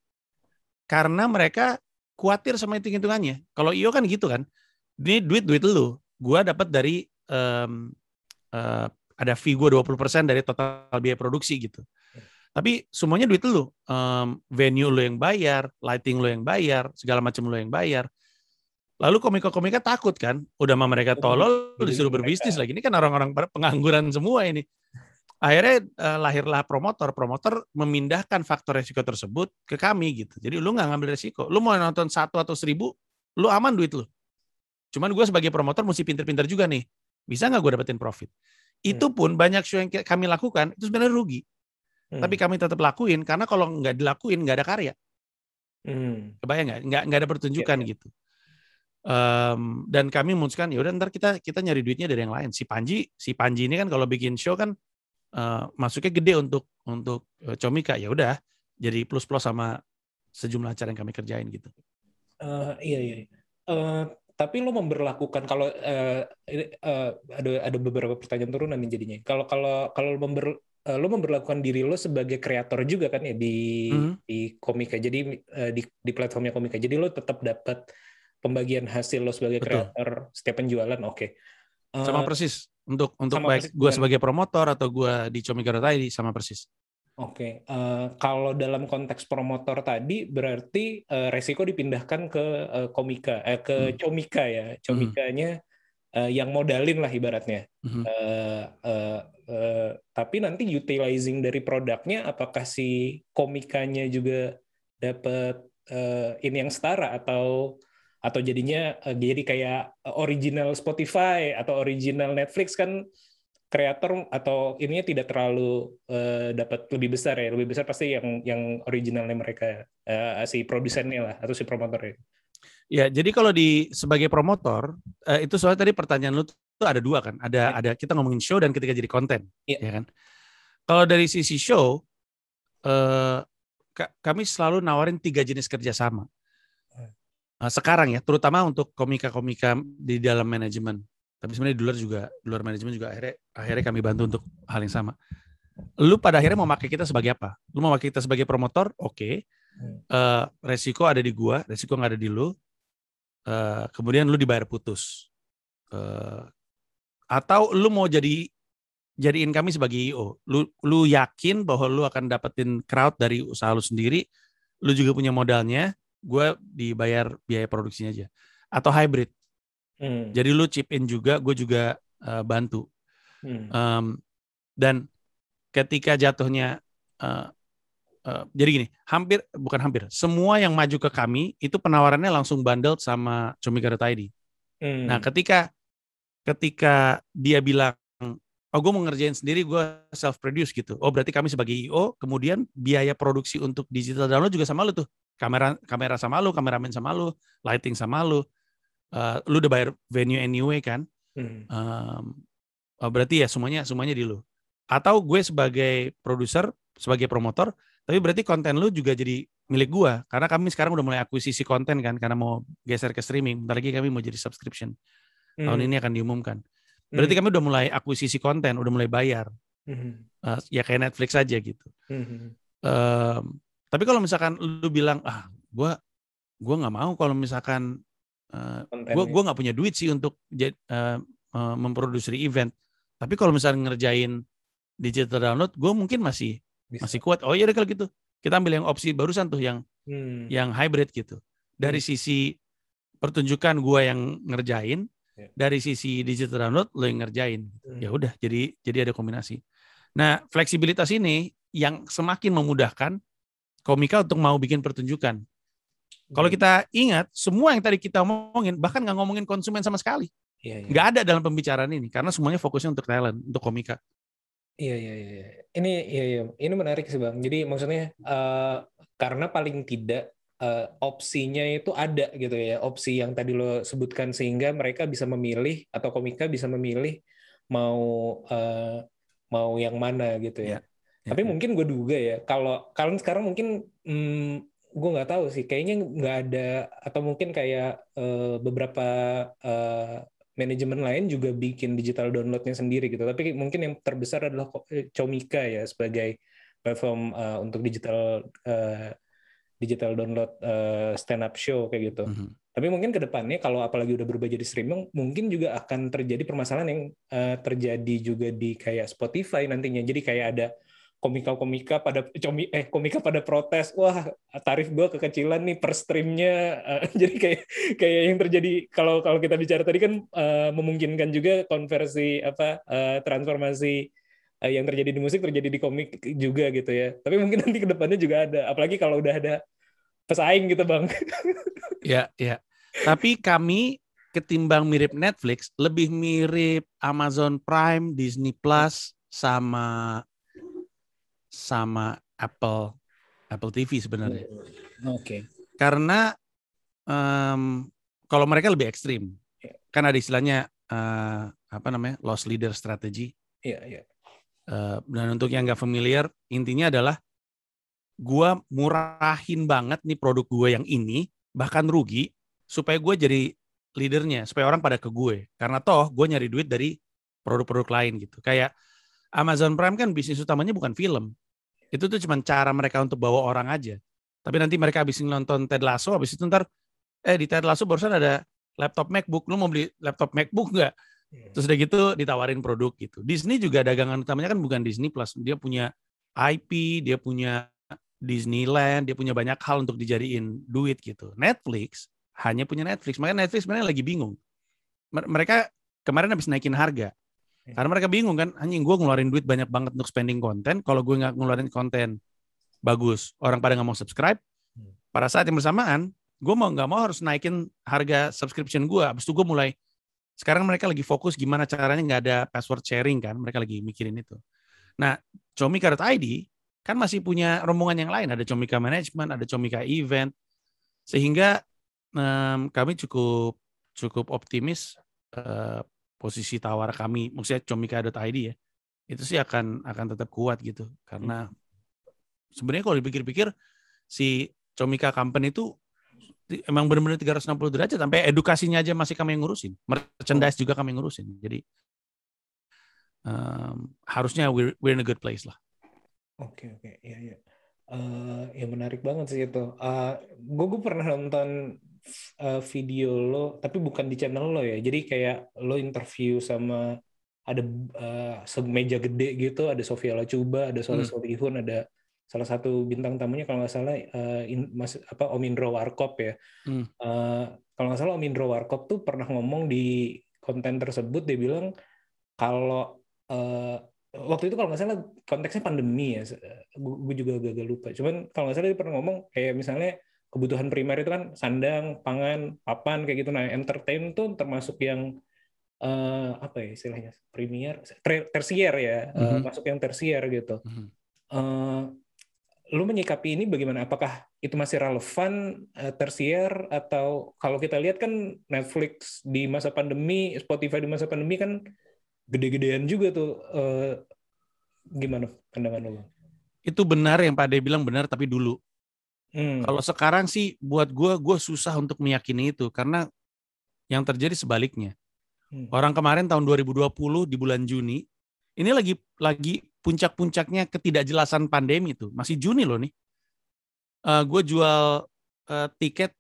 Karena mereka khawatir sama hitung-hitungannya. Kalau IO kan gitu kan, ini duit-duit lu. Gua dapat dari em, eh, ada fee gue 20% dari total biaya produksi gitu. Tapi semuanya duit lu. Em, venue lu yang bayar, lighting lu yang bayar, segala macam lu yang bayar. Lalu komika-komika takut kan, udah sama mereka tolol, disuruh berbisnis lagi. Ini kan orang-orang pengangguran semua ini. Akhirnya eh, lahirlah promotor. Promotor memindahkan faktor resiko tersebut ke kami gitu. Jadi lu nggak ngambil resiko. Lu mau nonton satu atau seribu, lu aman duit lu. Cuman gue sebagai promotor mesti pinter-pinter juga nih. Bisa nggak gue dapetin profit? Itu pun banyak show yang kami lakukan itu sebenarnya rugi. Hmm. Tapi kami tetap lakuin karena kalau nggak dilakuin nggak ada karya. Hmm. Kebayang nggak? Nggak nggak ada pertunjukan Iya, iya. gitu. Em, dan kami memutuskan ya udah ntar kita kita nyari duitnya dari yang lain. Si Panji, si Panji ini kan kalau bikin show kan eh, masuknya gede untuk untuk eh, Comika ya udah jadi plus plus sama sejumlah acara yang kami kerjain gitu. Eh, iya iya. Eh, tapi lo memberlakukan kalau ini, eh, ada ada beberapa pertanyaan turunan nih jadinya. Kalau kalau kalau lo member eh, lo memberlakukan diri lo sebagai kreator juga kan ya di Mhm. di Komika. Jadi eh, di di platformnya Komika. Jadi lo tetap dapat pembagian hasil lo sebagai Betul. kreator setiap penjualan. Oke. Eh, Sama persis untuk untuk sama baik gue sebagai promotor atau gue di Comika tadi sama persis. Oke, eh, kalau dalam konteks promotor tadi berarti eh, resiko dipindahkan ke eh, komika, eh, ke Hmm. comika ya, comikanya eh, yang modalin lah ibaratnya. Mhm. Eh, eh, eh, tapi nanti utilizing dari produknya, apakah si komikanya juga dapat eh, ini yang setara atau atau jadinya eh, jadi kayak original Spotify atau original Netflix kan kreator atau ininya tidak terlalu eh, dapat lebih besar ya lebih besar pasti yang yang originalnya mereka eh, si produsennya lah atau si promotornya Ya, jadi kalau di sebagai promotor eh, itu soalnya tadi pertanyaan lu tuh ada dua kan. Ada Ya. ada kita ngomongin show dan ketika jadi konten, Iya. ya kan. Kalau dari sisi show eh ka- kami selalu nawarin tiga jenis kerjasama. Eh, sekarang ya, terutama untuk komika-komika di dalam manajemen. Tapi sebenarnya di luar juga, di luar manajemen juga akhirnya akhirnya kami bantu untuk hal yang sama. Lu pada akhirnya mau pakai kita sebagai apa? Lu mau pakai kita sebagai promotor? Oke. Hmm. Eh, resiko ada di gua, resiko nggak ada di lu. Eh, kemudian lu dibayar putus. Eh, atau lu mau jadi jadiin kami sebagai IO. Lu lu yakin bahwa lu akan dapetin crowd dari usaha lu sendiri, lu juga punya modalnya, gua dibayar biaya produksinya aja. Atau hybrid. Hmm. Jadi lu chip in juga, gue juga eh, bantu. Hmm. Em, dan ketika jatuhnya eh, eh, jadi gini, hampir bukan hampir, semua yang maju ke kami itu penawarannya langsung bundle sama Comika.id. Hmm. Nah, ketika ketika dia bilang, oh gue mau ngerjain sendiri, gue self produce gitu. Oh berarti kami sebagai IO, kemudian biaya produksi untuk digital download juga sama lu tuh. Kamera kamera sama lu, kameramen sama lu, lighting sama lu. Eh, lu udah bayar venue anyway kan. Hmm. Em, oh, berarti ya semuanya semuanya di lu. Atau gue sebagai produser, sebagai promotor, tapi berarti konten lu juga jadi milik gua karena kami sekarang udah mulai akuisisi konten kan karena mau geser ke streaming. Bentar lagi kami mau jadi subscription. Tahun Hmm. ini akan diumumkan. Berarti kami udah mulai akuisisi konten, udah mulai bayar. Hmm. Eh, ya kayak Netflix aja gitu. Hmm. Em, tapi kalau misalkan lu bilang ah gua gua nggak mau kalau misalkan eh, Kontennya. gue gua nggak punya duit sih untuk eh, eh, memproduksi event tapi kalau misalnya ngerjain digital download gue mungkin masih Bisa. masih kuat oh iya deh kalau gitu kita ambil yang opsi barusan tuh yang Hmm. yang hybrid gitu dari sisi pertunjukan gue yang ngerjain Ya. dari sisi digital download lo yang ngerjain Hmm. ya udah jadi jadi ada kombinasi nah fleksibilitas ini yang semakin memudahkan komika untuk mau bikin pertunjukan kalau Hmm. kita ingat semua yang tadi kita omongin bahkan nggak ngomongin konsumen sama sekali Iya, iya. nggak ada dalam pembicaraan ini karena semuanya fokusnya untuk talent untuk komika Iya, iya, iya. Ini, iya, iya. Ini menarik sih, Bang. Jadi maksudnya, eh, karena paling tidak eh, opsinya itu ada gitu ya. Opsi yang tadi lo sebutkan sehingga mereka bisa memilih atau komika bisa memilih mau eh, mau yang mana gitu ya. Ya, Tapi ya. mungkin gue duga ya, kalau kalau sekarang mungkin hmm, gue nggak tahu sih, kayaknya nggak ada atau mungkin kayak eh, beberapa eh, manajemen lain juga bikin digital downloadnya sendiri gitu. Tapi mungkin yang terbesar adalah Comika ya sebagai platform eh, untuk digital eh, digital download eh, stand up show kayak gitu. Mhm. Tapi mungkin ke depannya kalau apalagi udah berubah jadi streaming, mungkin juga akan terjadi permasalahan yang eh, terjadi juga di kayak Spotify nantinya. Jadi kayak ada komika-komika pada comi eh komika pada protes wah tarif gue kekecilan nih per streamnya Eh, jadi kayak kayak yang terjadi kalau kalau kita bicara tadi kan eh, memungkinkan juga konversi apa eh, transformasi eh, yang terjadi di musik terjadi di komik juga gitu ya tapi mungkin nanti ke depannya juga ada apalagi kalau udah ada pesaing gitu bang Ya, ya. Tapi kami ketimbang mirip Netflix, lebih mirip Amazon Prime, Disney Plus, sama sama Apple Apple TV sebenarnya. oke Karena em, kalau mereka lebih ekstrim, Ya. kan ada istilahnya eh, apa namanya loss leader strategy. iya iya Eh, dan untuk yang nggak familiar, intinya adalah gua murahin banget nih produk gue yang ini, bahkan rugi, supaya gue jadi leadernya, supaya orang pada ke gue. Karena toh gue nyari duit dari produk-produk lain gitu. Kayak Amazon Prime kan bisnis utamanya bukan film. Itu tuh cuma cara mereka untuk bawa orang aja. Tapi nanti mereka habis nonton Ted Lasso, habis itu ntar, eh di Ted Lasso barusan ada laptop MacBook, lu mau beli laptop MacBook nggak? Terus udah gitu ditawarin produk gitu. Disney juga dagangan utamanya kan bukan Disney Plus, dia punya IP, dia punya Disneyland, dia punya banyak hal untuk dijadiin duit gitu. Netflix hanya punya Netflix, makanya Netflix sebenarnya lagi bingung. Mer- Mereka kemarin habis naikin harga. Karena mereka bingung kan, anjing gue ngeluarin duit banyak banget untuk spending konten, kalau gue nggak ngeluarin konten bagus, orang pada nggak mau subscribe. Pada saat yang bersamaan, gue mau nggak mau harus naikin harga subscription gue. Habis itu gue mulai sekarang mereka lagi fokus gimana caranya nggak ada password sharing kan, mereka lagi mikirin itu. Nah, Comika.id kan masih punya rombongan yang lain, ada Comika Management, ada Comika Event, sehingga em, kami cukup cukup optimis eh, posisi tawar kami, maksudnya Comika.id ya, itu sih akan akan tetap kuat gitu, karena sebenarnya kalau dipikir-pikir si Comika Company itu emang benar-benar 360 derajat sampai edukasinya aja masih kami yang ngurusin merchandise juga kami yang ngurusin jadi em, harusnya we're, we're in a good place lah Oke oke iya iya. Eh, ya menarik banget sih itu. gue gue pernah nonton eh, video lo, tapi bukan di channel lo ya. Jadi kayak lo interview sama ada eh, semeja gede gitu, ada Sofia Lacuba, ada Soleh Hmm. Solihun, ada salah satu bintang tamunya kalau nggak salah eh, in- mas apa Om Indro Warkop ya. Hmm. Eh, kalau nggak salah Om Indro Warkop tuh pernah ngomong di konten tersebut dia bilang kalau eh, waktu itu kalau nggak salah konteksnya pandemi ya, gue juga agak lupa. Cuman kalau nggak salah dia pernah ngomong kayak misalnya kebutuhan primer itu kan sandang, pangan, papan kayak gitu. Nah, entertain tuh termasuk yang eh, apa ya istilahnya premier, ter- tersier ya, eh, Mhm. masuk yang tersier gitu. Mhm. Eh, lu menyikapi ini bagaimana? Apakah itu masih relevan eh, tersier atau kalau kita lihat kan Netflix di masa pandemi, Spotify di masa pandemi kan gede-gedean juga tuh. Eh, gimana pandangan lu? Itu benar yang Pak Ade bilang benar tapi dulu Hmm. kalau sekarang sih buat gue gue susah untuk meyakini itu karena yang terjadi sebaliknya Hmm. orang kemarin tahun 2020 di bulan Juni ini lagi lagi puncak-puncaknya ketidakjelasan pandemi itu masih Juni loh nih. Gue jual eh, tiket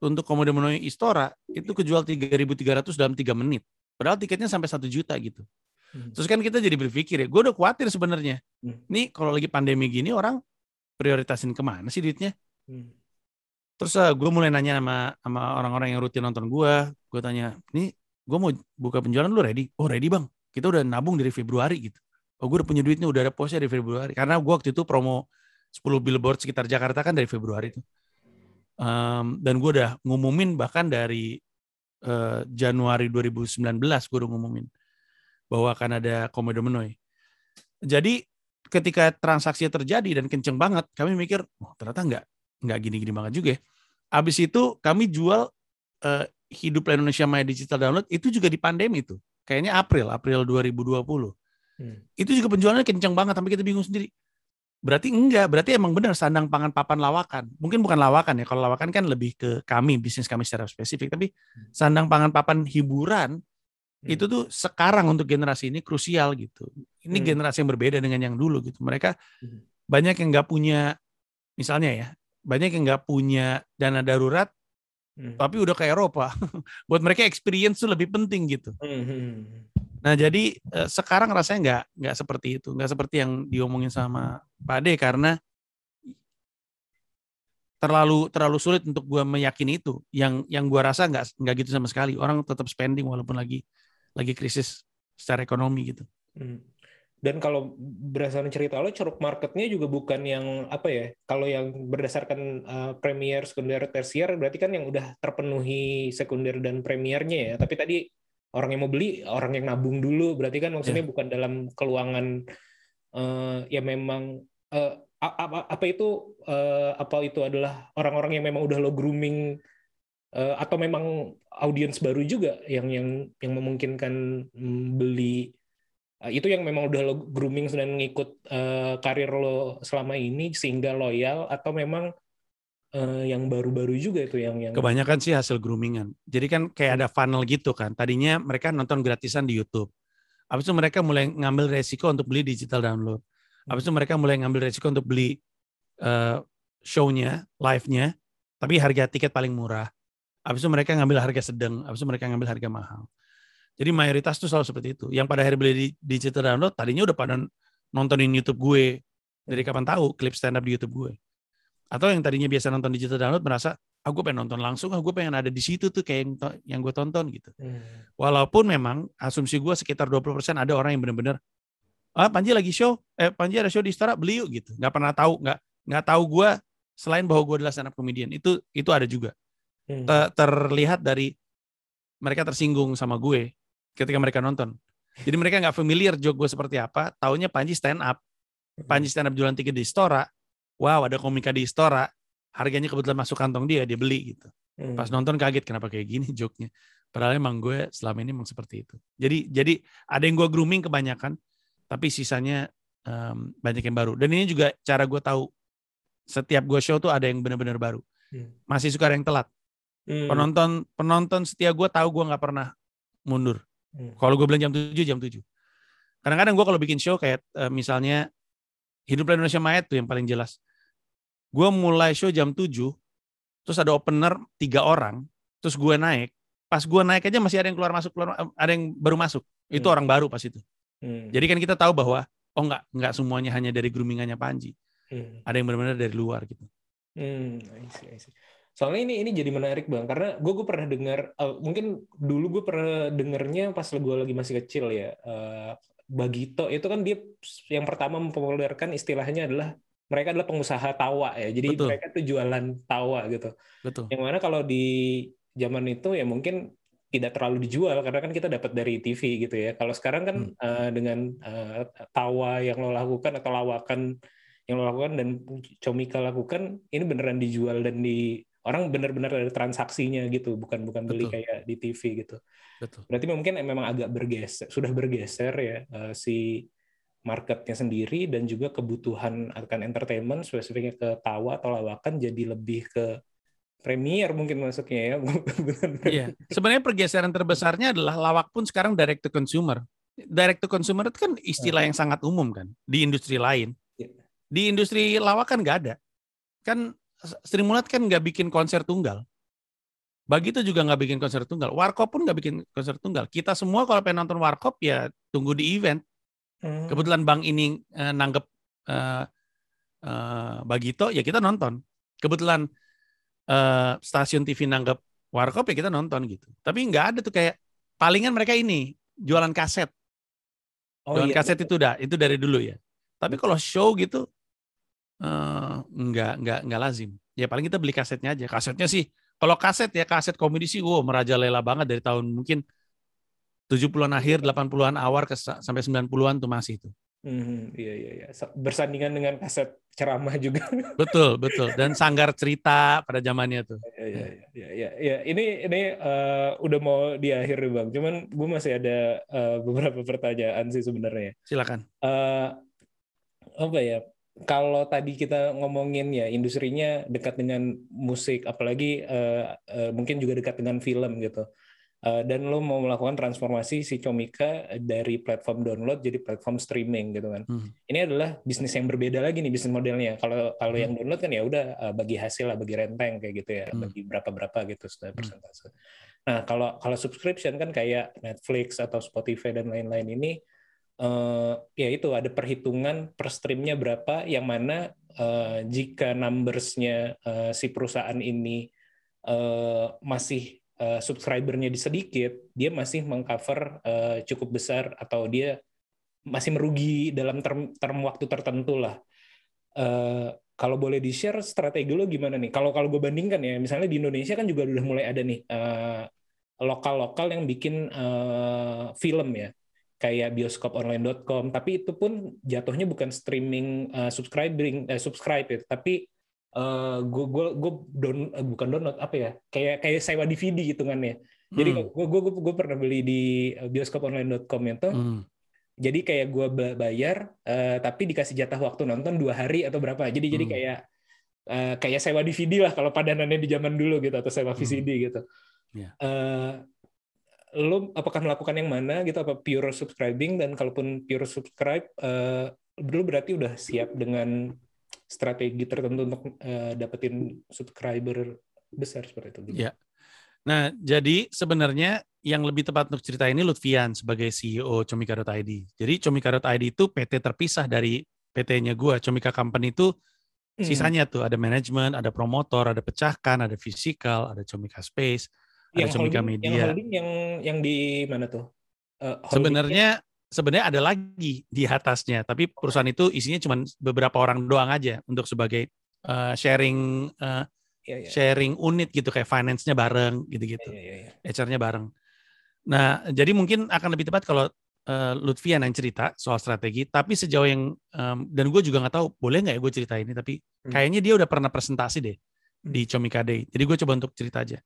untuk Komodo Menuhi Istora itu kejual 3.300 dalam tiga menit. Padahal tiketnya sampai satu juta gitu. Hmm. terus kan kita jadi berpikir ya gue udah khawatir sebenarnya. Hmm. nih kalau lagi pandemi gini orang prioritasin ke mana sih duitnya? Hmm. terus gue mulai nanya sama sama orang-orang yang rutin nonton gue gue tanya nih gue mau buka penjualan lu ready? Oh ready bang. Kita udah nabung dari Februari gitu oh gue udah punya duitnya udah ada posnya dari Februari karena gue waktu itu promo 10 billboard sekitar Jakarta kan dari Februari itu Em, dan gue udah ngumumin bahkan dari eh, Januari 2019 gue udah ngumumin bahwa akan ada komodo menoi jadi ketika transaksi terjadi dan kenceng banget kami mikir oh ternyata nggak nggak gini-gini banget juga ya. Abis itu kami jual eh, Hidup Indonesia Maya Digital Download itu juga di pandemi itu. Kayaknya April, April 2020. Hmm. Itu juga penjualannya kenceng banget sampai kita bingung sendiri. Berarti enggak, berarti emang benar sandang pangan papan lawakan. Mungkin bukan lawakan ya, kalau lawakan kan lebih ke kami, bisnis kami secara spesifik. Tapi sandang pangan papan hiburan Hmm. itu tuh sekarang untuk generasi ini krusial gitu. Ini Hmm. generasi yang berbeda dengan yang dulu gitu. Mereka Hmm. banyak yang nggak punya, misalnya ya, banyak yang nggak punya dana darurat, Hmm. tapi udah ke Eropa. Buat mereka experience tuh lebih penting gitu. Hmm. Nah jadi eh, sekarang rasanya nggak nggak seperti itu, nggak seperti yang diomongin sama Pak Ade karena terlalu terlalu sulit untuk gua meyakini itu. Yang yang gua rasa nggak nggak gitu sama sekali. Orang tetap spending walaupun lagi lagi krisis secara ekonomi gitu. Hmm. Dan kalau berdasarkan cerita lo, ceruk marketnya juga bukan yang apa ya? Kalau yang berdasarkan uh, premier, sekunder, tersier, berarti kan yang udah terpenuhi sekunder dan premiernya ya. Tapi tadi orang yang mau beli, orang yang nabung dulu, berarti kan maksudnya Ya. bukan dalam keluangan uh, ya memang uh, a- apa, apa itu uh, apa itu adalah orang-orang yang memang udah lo grooming uh, atau memang audiens baru juga yang yang yang memungkinkan beli Uh, itu yang memang udah lo grooming dan ngikut uh, karir lo selama ini sehingga loyal atau memang uh, yang baru-baru juga itu yang yang Kebanyakan sih hasil groomingan. Jadi kan kayak ada funnel gitu kan. Tadinya mereka nonton gratisan di YouTube. Habis itu mereka mulai ngambil resiko untuk beli digital download. Habis itu mereka mulai ngambil resiko untuk beli eh, show-nya, live-nya, tapi harga tiket paling murah. Habis itu mereka ngambil harga sedang, habis itu mereka ngambil harga mahal. Jadi mayoritas tuh selalu seperti itu. Yang pada akhirnya beli di digital download, tadinya udah pada nontonin YouTube gue. Dari kapan tahu klip stand up di YouTube gue. Atau yang tadinya biasa nonton digital download merasa, ah gue pengen nonton langsung, ah gue pengen ada di situ tuh kayak yang, yang gue tonton gitu. Hmm. Walaupun memang asumsi gue sekitar 20% ada orang yang benar-benar ah Panji lagi show, eh Panji ada show di Istara beli yuk gitu. Nggak pernah tahu, nggak nggak tahu gue selain bahwa gue adalah stand up comedian itu itu ada juga. Hmm. Te- terlihat dari mereka tersinggung sama gue ketika mereka nonton. Jadi mereka nggak familiar joke gue seperti apa, taunya Panji stand up. Panji stand up jualan tiket di Istora. Wow, ada komika di Istora. Harganya kebetulan masuk kantong dia, dia beli gitu. Hmm. Pas nonton kaget kenapa kayak gini joke-nya. Padahal emang gue selama ini emang seperti itu. Jadi jadi ada yang gue grooming kebanyakan, tapi sisanya em, banyak yang baru. Dan ini juga cara gue tahu setiap gue show tuh ada yang benar-benar baru. Hmm. Masih suka ada yang telat. Hmm. Penonton penonton setia gue tahu gue nggak pernah mundur. Hmm. Kalau gue bilang jam 7 jam 7. Kadang-kadang gue kalau bikin show kayak eh, misalnya Hiduplah Indonesia Mayat tuh yang paling jelas. Gue mulai show jam 7, terus ada opener tiga orang, terus gue naik. Pas gue naik aja masih ada yang keluar masuk, keluar, ada yang baru masuk. Itu Hmm. orang baru pas itu. Hmm. Jadi kan kita tahu bahwa oh enggak, enggak semuanya hanya dari groomingannya Panji. Hmm. Ada yang benar-benar dari luar gitu. Hmm, I see, I see. Soalnya ini ini jadi menarik bang, karena gue gue pernah dengar, eh, mungkin dulu gue pernah dengernya pas gue lagi masih kecil ya. eh, Bagito itu kan dia yang pertama mempopulerkan istilahnya adalah mereka adalah pengusaha tawa ya. Jadi Betul. mereka tuh jualan tawa gitu. Betul. Yang mana kalau di zaman itu ya mungkin tidak terlalu dijual karena kan kita dapat dari TV gitu ya. Kalau sekarang kan Hmm. eh, dengan eh, tawa yang lo lakukan atau lawakan yang lo lakukan dan Comika lakukan ini beneran dijual dan di orang benar-benar ada transaksinya gitu, bukan bukan beli Betul. kayak di TV gitu. Betul. Berarti mungkin memang agak bergeser, sudah bergeser ya eh, si marketnya sendiri dan juga kebutuhan akan entertainment spesifiknya ke tawa atau lawakan jadi lebih ke premier mungkin masuknya ya. Bukan Iya. Sebenarnya pergeseran terbesarnya adalah lawak pun sekarang direct to consumer. Direct to consumer itu kan istilah yang sangat umum kan di industri lain. Iya. Di industri lawak kan nggak ada. Kan Sri Mulat kan nggak bikin konser tunggal. Bagito juga nggak bikin konser tunggal. Warkop pun nggak bikin konser tunggal. Kita semua kalau pengen nonton Warkop ya tunggu di event. Hmm. Kebetulan Bang ini eh, nanggep eh, eh, Bagito ya kita nonton. Kebetulan eh, stasiun TV nanggep Warkop ya kita nonton gitu. Tapi nggak ada tuh kayak palingan mereka ini jualan kaset. Oh jualan iya. kaset itu udah itu dari dulu ya. Tapi kalau show gitu eh, nggak nggak nggak lazim. Ya paling kita beli kasetnya aja. Kasetnya sih kalau kaset ya kaset komedi sih wow merajalela banget dari tahun mungkin 70-an akhir, 80-an awal ke sampai 90-an tuh masih itu. Hmm, iya iya iya. Bersandingan dengan kaset ceramah juga. Betul, betul. Dan sanggar cerita pada zamannya tuh. Iya, iya, iya, iya, iya. Ini ini eh, udah mau di akhir nih bang. Cuman gue masih ada eh, beberapa pertanyaan sih sebenarnya. Silakan. Eh, apa ya? Kalau tadi kita ngomongin ya industrinya dekat dengan musik, apalagi eh, eh, mungkin juga dekat dengan film gitu. Eh, dan lo mau melakukan transformasi si Comika dari platform download jadi platform streaming gitu kan. Hmm. Ini adalah bisnis yang berbeda lagi nih bisnis modelnya. Kalau kalau Hmm. yang download kan ya udah eh, bagi hasil lah, bagi renteng kayak gitu ya, Hmm. bagi berapa berapa gitu sudah persentase. Nah kalau kalau subscription kan kayak Netflix atau Spotify dan lain-lain ini eh, ya itu ada perhitungan per streamnya berapa yang mana eh, jika numbersnya eh, si perusahaan ini eh, masih eh, subscribernya di sedikit dia masih mengcover eh, cukup besar atau dia masih merugi dalam term, term waktu tertentu lah. Eh, kalau boleh di share strategi lo gimana nih? Kalau kalau gue bandingkan ya misalnya di Indonesia kan juga udah mulai ada nih lokal-lokal yang bikin eh, film ya. Kayak bioskoponline.com tapi itu pun jatuhnya bukan streaming eh, subscribing eh, subscribe ya. Tapi eh, gue gue gue down eh, bukan download apa ya kayak kayak sewa DVD hitungannya jadi Hmm. gue gue gue pernah beli di bioskoponline.com itu Hmm. jadi kayak gue bayar eh, tapi dikasih jatah waktu nonton dua hari atau berapa jadi jadi Hmm. kayak eh, kayak sewa DVD lah kalau padanannya di zaman dulu gitu atau sewa Hmm. VCD gitu Iya. Eh, lo apakah melakukan yang mana gitu apa pure subscribing dan kalaupun pure subscribe eh, lo berarti udah siap dengan strategi tertentu untuk eh, dapetin subscriber besar seperti itu gitu. Iya. Nah, jadi sebenarnya yang lebih tepat untuk cerita ini Lutfian sebagai CEO Comika.id. Jadi Comika.id itu PT terpisah dari PT-nya gua. Comika Company itu Hmm. sisanya tuh ada manajemen, ada promotor, ada pecahkan, ada fisikal, ada Comika Space, ada yang Comika holding, yang Media. holding yang yang di mana tuh? Holdingnya- Sebenarnya sebenarnya ada lagi di atasnya, tapi perusahaan itu isinya cuma beberapa orang doang aja untuk sebagai uh, sharing uh, Iya, iya. sharing unit gitu kayak finance-nya bareng gitu-gitu. Iya, iya, iya. HR-nya bareng. Nah, jadi mungkin akan lebih tepat kalau uh, Lutfian yang cerita soal strategi, tapi sejauh yang um, dan gue juga nggak tahu boleh nggak ya gue cerita ini, tapi Hmm. kayaknya dia udah pernah presentasi deh di Comika Day. Jadi gue coba untuk cerita aja.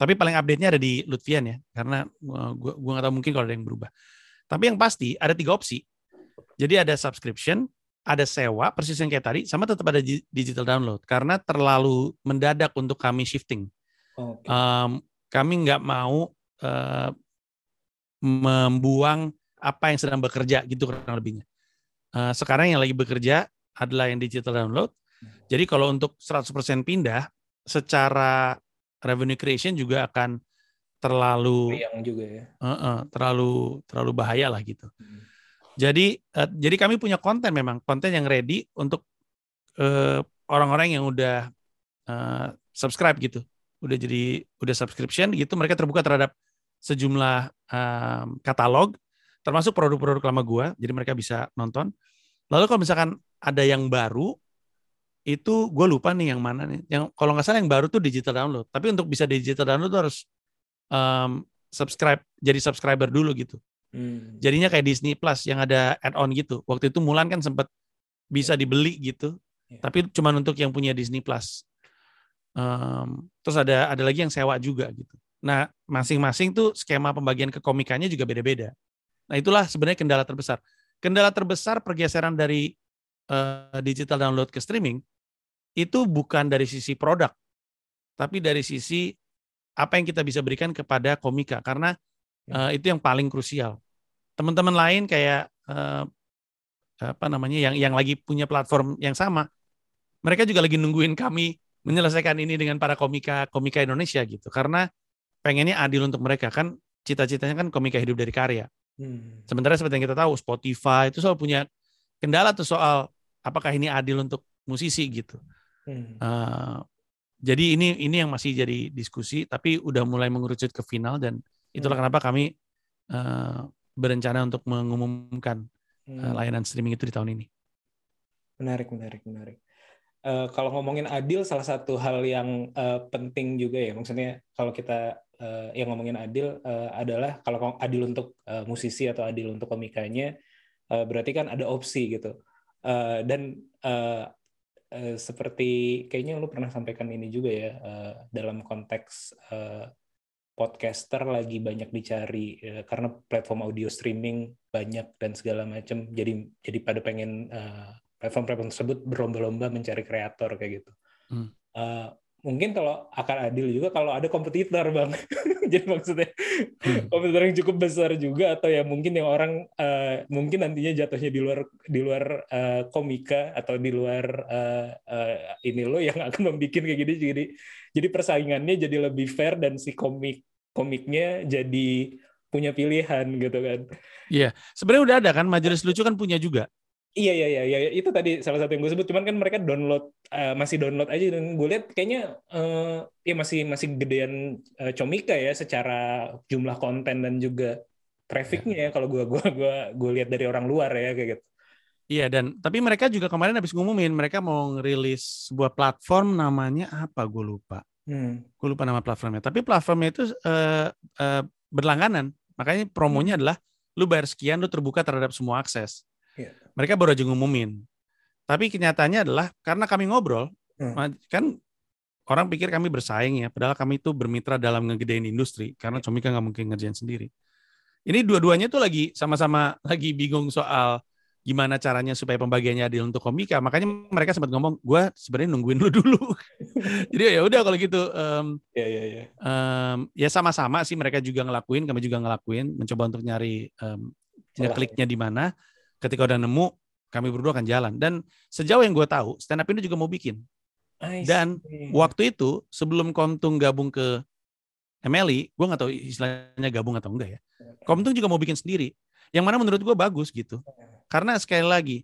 Tapi paling update-nya ada di Lutfian ya, karena uh, gue gue nggak tahu mungkin kalau ada yang berubah. Tapi yang pasti ada tiga opsi. Jadi ada subscription, ada sewa, persis yang kayak tadi, sama tetap ada di- digital download. Karena terlalu mendadak untuk kami shifting. Oke. Um, kami nggak mau uh, membuang apa yang sedang bekerja gitu kurang lebihnya. Uh, sekarang yang lagi bekerja adalah yang digital download. Jadi kalau untuk 100% pindah, secara revenue creation juga akan terlalu yang juga ya. uh, uh, terlalu terlalu bahaya lah gitu. Hmm. Jadi uh, jadi kami punya konten memang konten yang ready untuk uh, orang-orang yang udah uh, subscribe gitu, udah jadi udah subscription gitu, mereka terbuka terhadap sejumlah um, katalog, termasuk produk-produk lama gua, jadi mereka bisa nonton. Lalu kalau misalkan ada yang baru, itu gue lupa nih yang mana nih. Yang kalau nggak salah yang baru tuh digital download. Tapi untuk bisa digital download tuh harus um, subscribe, jadi subscriber dulu gitu. Hmm. Jadinya kayak Disney Plus yang ada add-on gitu. Waktu itu Mulan kan sempat bisa dibeli gitu, Iya. tapi cuma untuk yang punya Disney Plus. Um, terus ada ada lagi yang sewa juga gitu. Nah, masing-masing tuh skema pembagian kekomikannya juga beda-beda. Nah, itulah sebenarnya kendala terbesar. Kendala terbesar pergeseran dari eh, digital download ke streaming itu bukan dari sisi produk, tapi dari sisi apa yang kita bisa berikan kepada komika karena eh, itu yang paling krusial. Teman-teman lain kayak eh, apa namanya yang yang lagi punya platform yang sama, mereka juga lagi nungguin kami menyelesaikan ini dengan para komika komika Indonesia gitu karena pengennya adil untuk mereka kan cita-citanya kan komika hidup dari karya. Hmm. Sementara seperti yang kita tahu Spotify itu selalu punya kendala tuh soal apakah ini adil untuk musisi gitu. Hmm. Eh, jadi ini ini yang masih jadi diskusi tapi udah mulai mengerucut ke final dan itulah Hmm. kenapa kami eh, berencana untuk mengumumkan eh, Hmm. layanan streaming itu di tahun ini. Menarik, menarik, menarik. Eh, kalau ngomongin adil, salah satu hal yang eh, penting juga ya, maksudnya kalau kita eh, yang ngomongin adil eh, adalah kalau adil untuk eh, musisi atau adil untuk komikanya, eh, berarti kan ada opsi gitu. Eh, dan eh, seperti kayaknya lu pernah sampaikan ini juga ya eh, dalam konteks eh, podcaster lagi banyak dicari eh, karena platform audio streaming banyak dan segala macam jadi jadi pada pengen eh, platform-platform tersebut berlomba-lomba mencari kreator kayak gitu. Hmm. Eh, mungkin kalau akan adil juga kalau ada kompetitor bang. Jadi maksudnya kompetitor yang cukup besar juga atau ya mungkin yang orang eh, mungkin nantinya jatuhnya di luar di luar eh, komika atau di luar eh, eh, ini lo yang akan membuat kayak gini jadi jadi persaingannya jadi lebih fair dan si komik komiknya jadi punya pilihan gitu kan. Sebenarnya udah ada kan majelis lucu kan punya juga. Iya iya iya iya itu tadi salah satu yang gue sebut cuman kan mereka download eh, masih download aja dan gue lihat kayaknya eh, ya masih masih gedean eh, Comika ya secara jumlah konten dan juga trafficnya ya kalau gue gua gua gue lihat dari orang luar ya kayak gitu. Iya dan tapi mereka juga kemarin habis ngumumin mereka mau ngerilis sebuah platform namanya apa gue lupa. Hmm. Gue lupa nama platformnya. Tapi platformnya itu eh, eh, berlangganan. Makanya Hmm. promonya adalah lu bayar sekian lu terbuka terhadap semua akses. Iya. Mereka baru aja ngumumin. Tapi kenyataannya adalah karena kami ngobrol Hmm. kan orang pikir kami bersaing ya, padahal kami itu bermitra dalam ngegedein industri karena Iya. Comika nggak mungkin ngerjain sendiri. Ini dua-duanya tuh lagi sama-sama lagi bingung soal gimana caranya supaya pembagiannya adil untuk komika. Makanya mereka sempat ngomong, gue sebenarnya nungguin lu dulu. Jadi ya udah kalau gitu, em, Iya iya iya. em, ya sama-sama sih mereka juga ngelakuin, kami juga ngelakuin, mencoba untuk nyari Celah. kliknya di mana. Ketika udah nemu, kami berdua akan jalan. Dan sejauh yang gue tahu, stand up Indo juga mau bikin. Dan. Waktu itu sebelum Komtung gabung ke MLI, gue nggak tahu istilahnya gabung atau enggak ya. Komtung juga mau bikin sendiri. Yang mana menurut gue bagus gitu. Karena sekali lagi,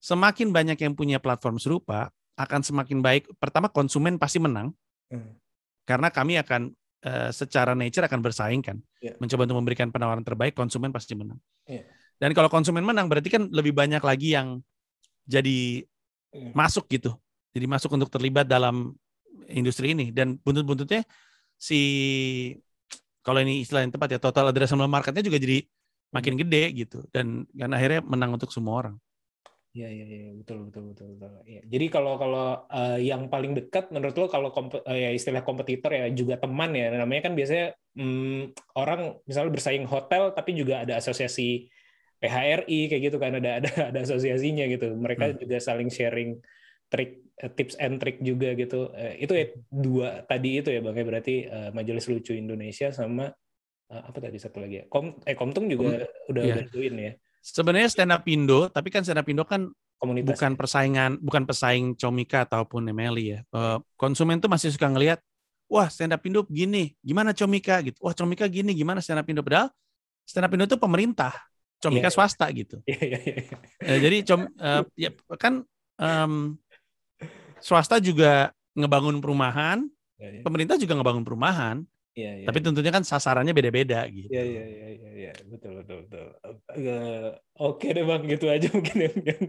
semakin banyak yang punya platform serupa, akan semakin baik. Pertama konsumen pasti menang, Hmm. karena kami akan eh, secara nature akan bersaing kan, Iya. mencoba untuk memberikan penawaran terbaik, konsumen pasti menang. Iya. Dan kalau konsumen menang, berarti kan lebih banyak lagi yang jadi Iya. masuk gitu, jadi masuk untuk terlibat dalam industri ini. Dan buntut-buntutnya si kalau ini istilah yang tepat ya total addressable marketnya juga jadi makin gede gitu, dan kan akhirnya menang untuk semua orang. Iya iya iya betul betul betul betul. Iya. Jadi kalau kalau eh, yang paling dekat menurut lo kalau kompe- eh, ya istilah kompetitor ya juga teman ya namanya kan biasanya hmm, orang misalnya bersaing hotel tapi juga ada asosiasi PHRI kayak gitu kan ada ada ada asosiasinya gitu. Mereka juga saling sharing trik eh, tips and trick juga gitu. Eh, itu ya dua tadi itu ya Bang ya berarti eh, Majelis Lucu Indonesia sama apa tadi satu lagi ya. Kom eh Komtung juga udah iya. bantuin ya Sebenarnya stand up Indo, tapi kan stand up Indo kan komunitas. bukan persaingan, bukan pesaing Comika ataupun Emeli ya. Konsumen tuh masih suka ngelihat, wah stand up Indo gini, gimana Comika gitu. Wah Comika gini, gimana stand up Indo. Padahal stand up Indo itu pemerintah, Iya, iya. Comika swasta gitu. Iya iya iya. Eh, jadi com, eh, ya kan em, swasta juga ngebangun perumahan, Iya, iya. pemerintah juga ngebangun perumahan, Iya, iya. tapi tentunya kan sasarannya beda-beda gitu. Iya, iya, iya, iya, iya. betul, betul, betul. Eh, Oke deh bang, gitu aja mungkin yang, yang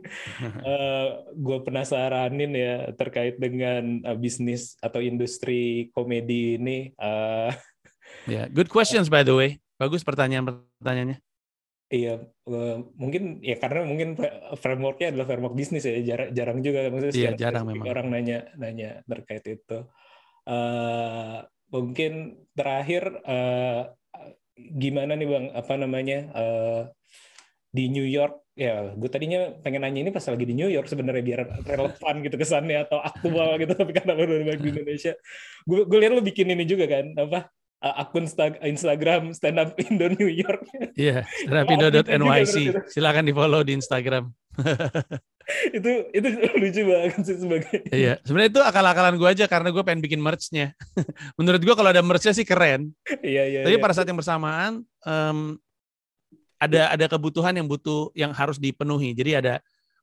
gue penasaranin ya terkait dengan eh, bisnis atau industri komedi ini. Eh, Ya, good questions by the way. Bagus pertanyaan-pertanyaannya. Iya, eh, mungkin ya karena mungkin fra- frameworknya adalah framework bisnis ya, jarang, jarang juga maksudnya Iya, jarang memang. orang nanya, nanya terkait itu. Eh, mungkin terakhir eh, gimana nih bang, apa namanya eh, di New York ya gue tadinya pengen nanya ini pas lagi di New York sebenarnya biar relevan gitu kesannya atau aktual gitu tapi karena balik di Indonesia gue gue lihat lo bikin ini juga kan apa uh, akun sta- Instagram stand up Indo New York Iya, Juga standupindo.nyc. Silakan di-follow di Instagram. itu itu lucu banget sih sebagai Iya, sebenarnya itu akal-akalan gue aja karena gue pengen bikin merch-nya. Menurut gue kalau ada merch-nya sih keren. iya iya Tapi iya. pada saat yang bersamaan em, ada ada kebutuhan yang butuh yang harus dipenuhi. Jadi ada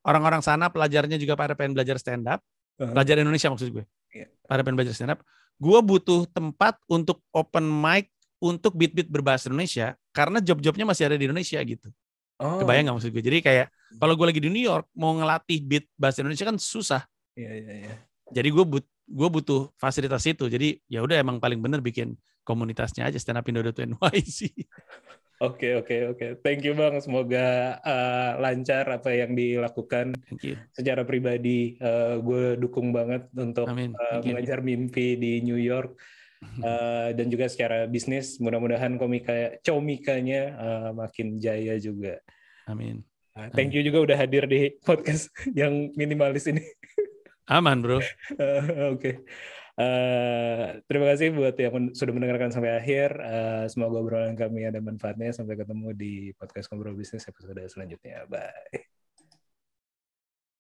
orang-orang sana pelajarnya juga pada pengen belajar stand up, Uh-huh. pelajar Indonesia maksud gue. Iya. Pada pengen belajar stand up. Gue butuh tempat untuk open mic untuk beat-beat berbahasa Indonesia karena job-jobnya masih ada di Indonesia gitu. Oh, Kebayang nggak maksud gue? Jadi kayak kalau gue lagi di New York mau ngelatih beat bahasa Indonesia kan susah. iya iya iya Jadi gue but, gue butuh fasilitas itu. Jadi ya udah emang paling bener bikin komunitasnya aja stand up Indo.nyc. Oke oke oke thank you bang semoga uh, lancar apa yang dilakukan Thank you. secara pribadi uh, gue dukung banget untuk Amin. uh, mengejar mimpi di New York Uh, dan juga secara bisnis mudah-mudahan komika comikanya uh, makin jaya juga. Amin. Uh, thank you juga udah hadir di podcast yang minimalis ini. Aman bro. Oke. Eh, terima kasih buat yang sudah mendengarkan sampai akhir. Eh, semoga obrolan kami ada manfaatnya. Sampai ketemu di podcast ngobrol bisnis episode selanjutnya. Bye.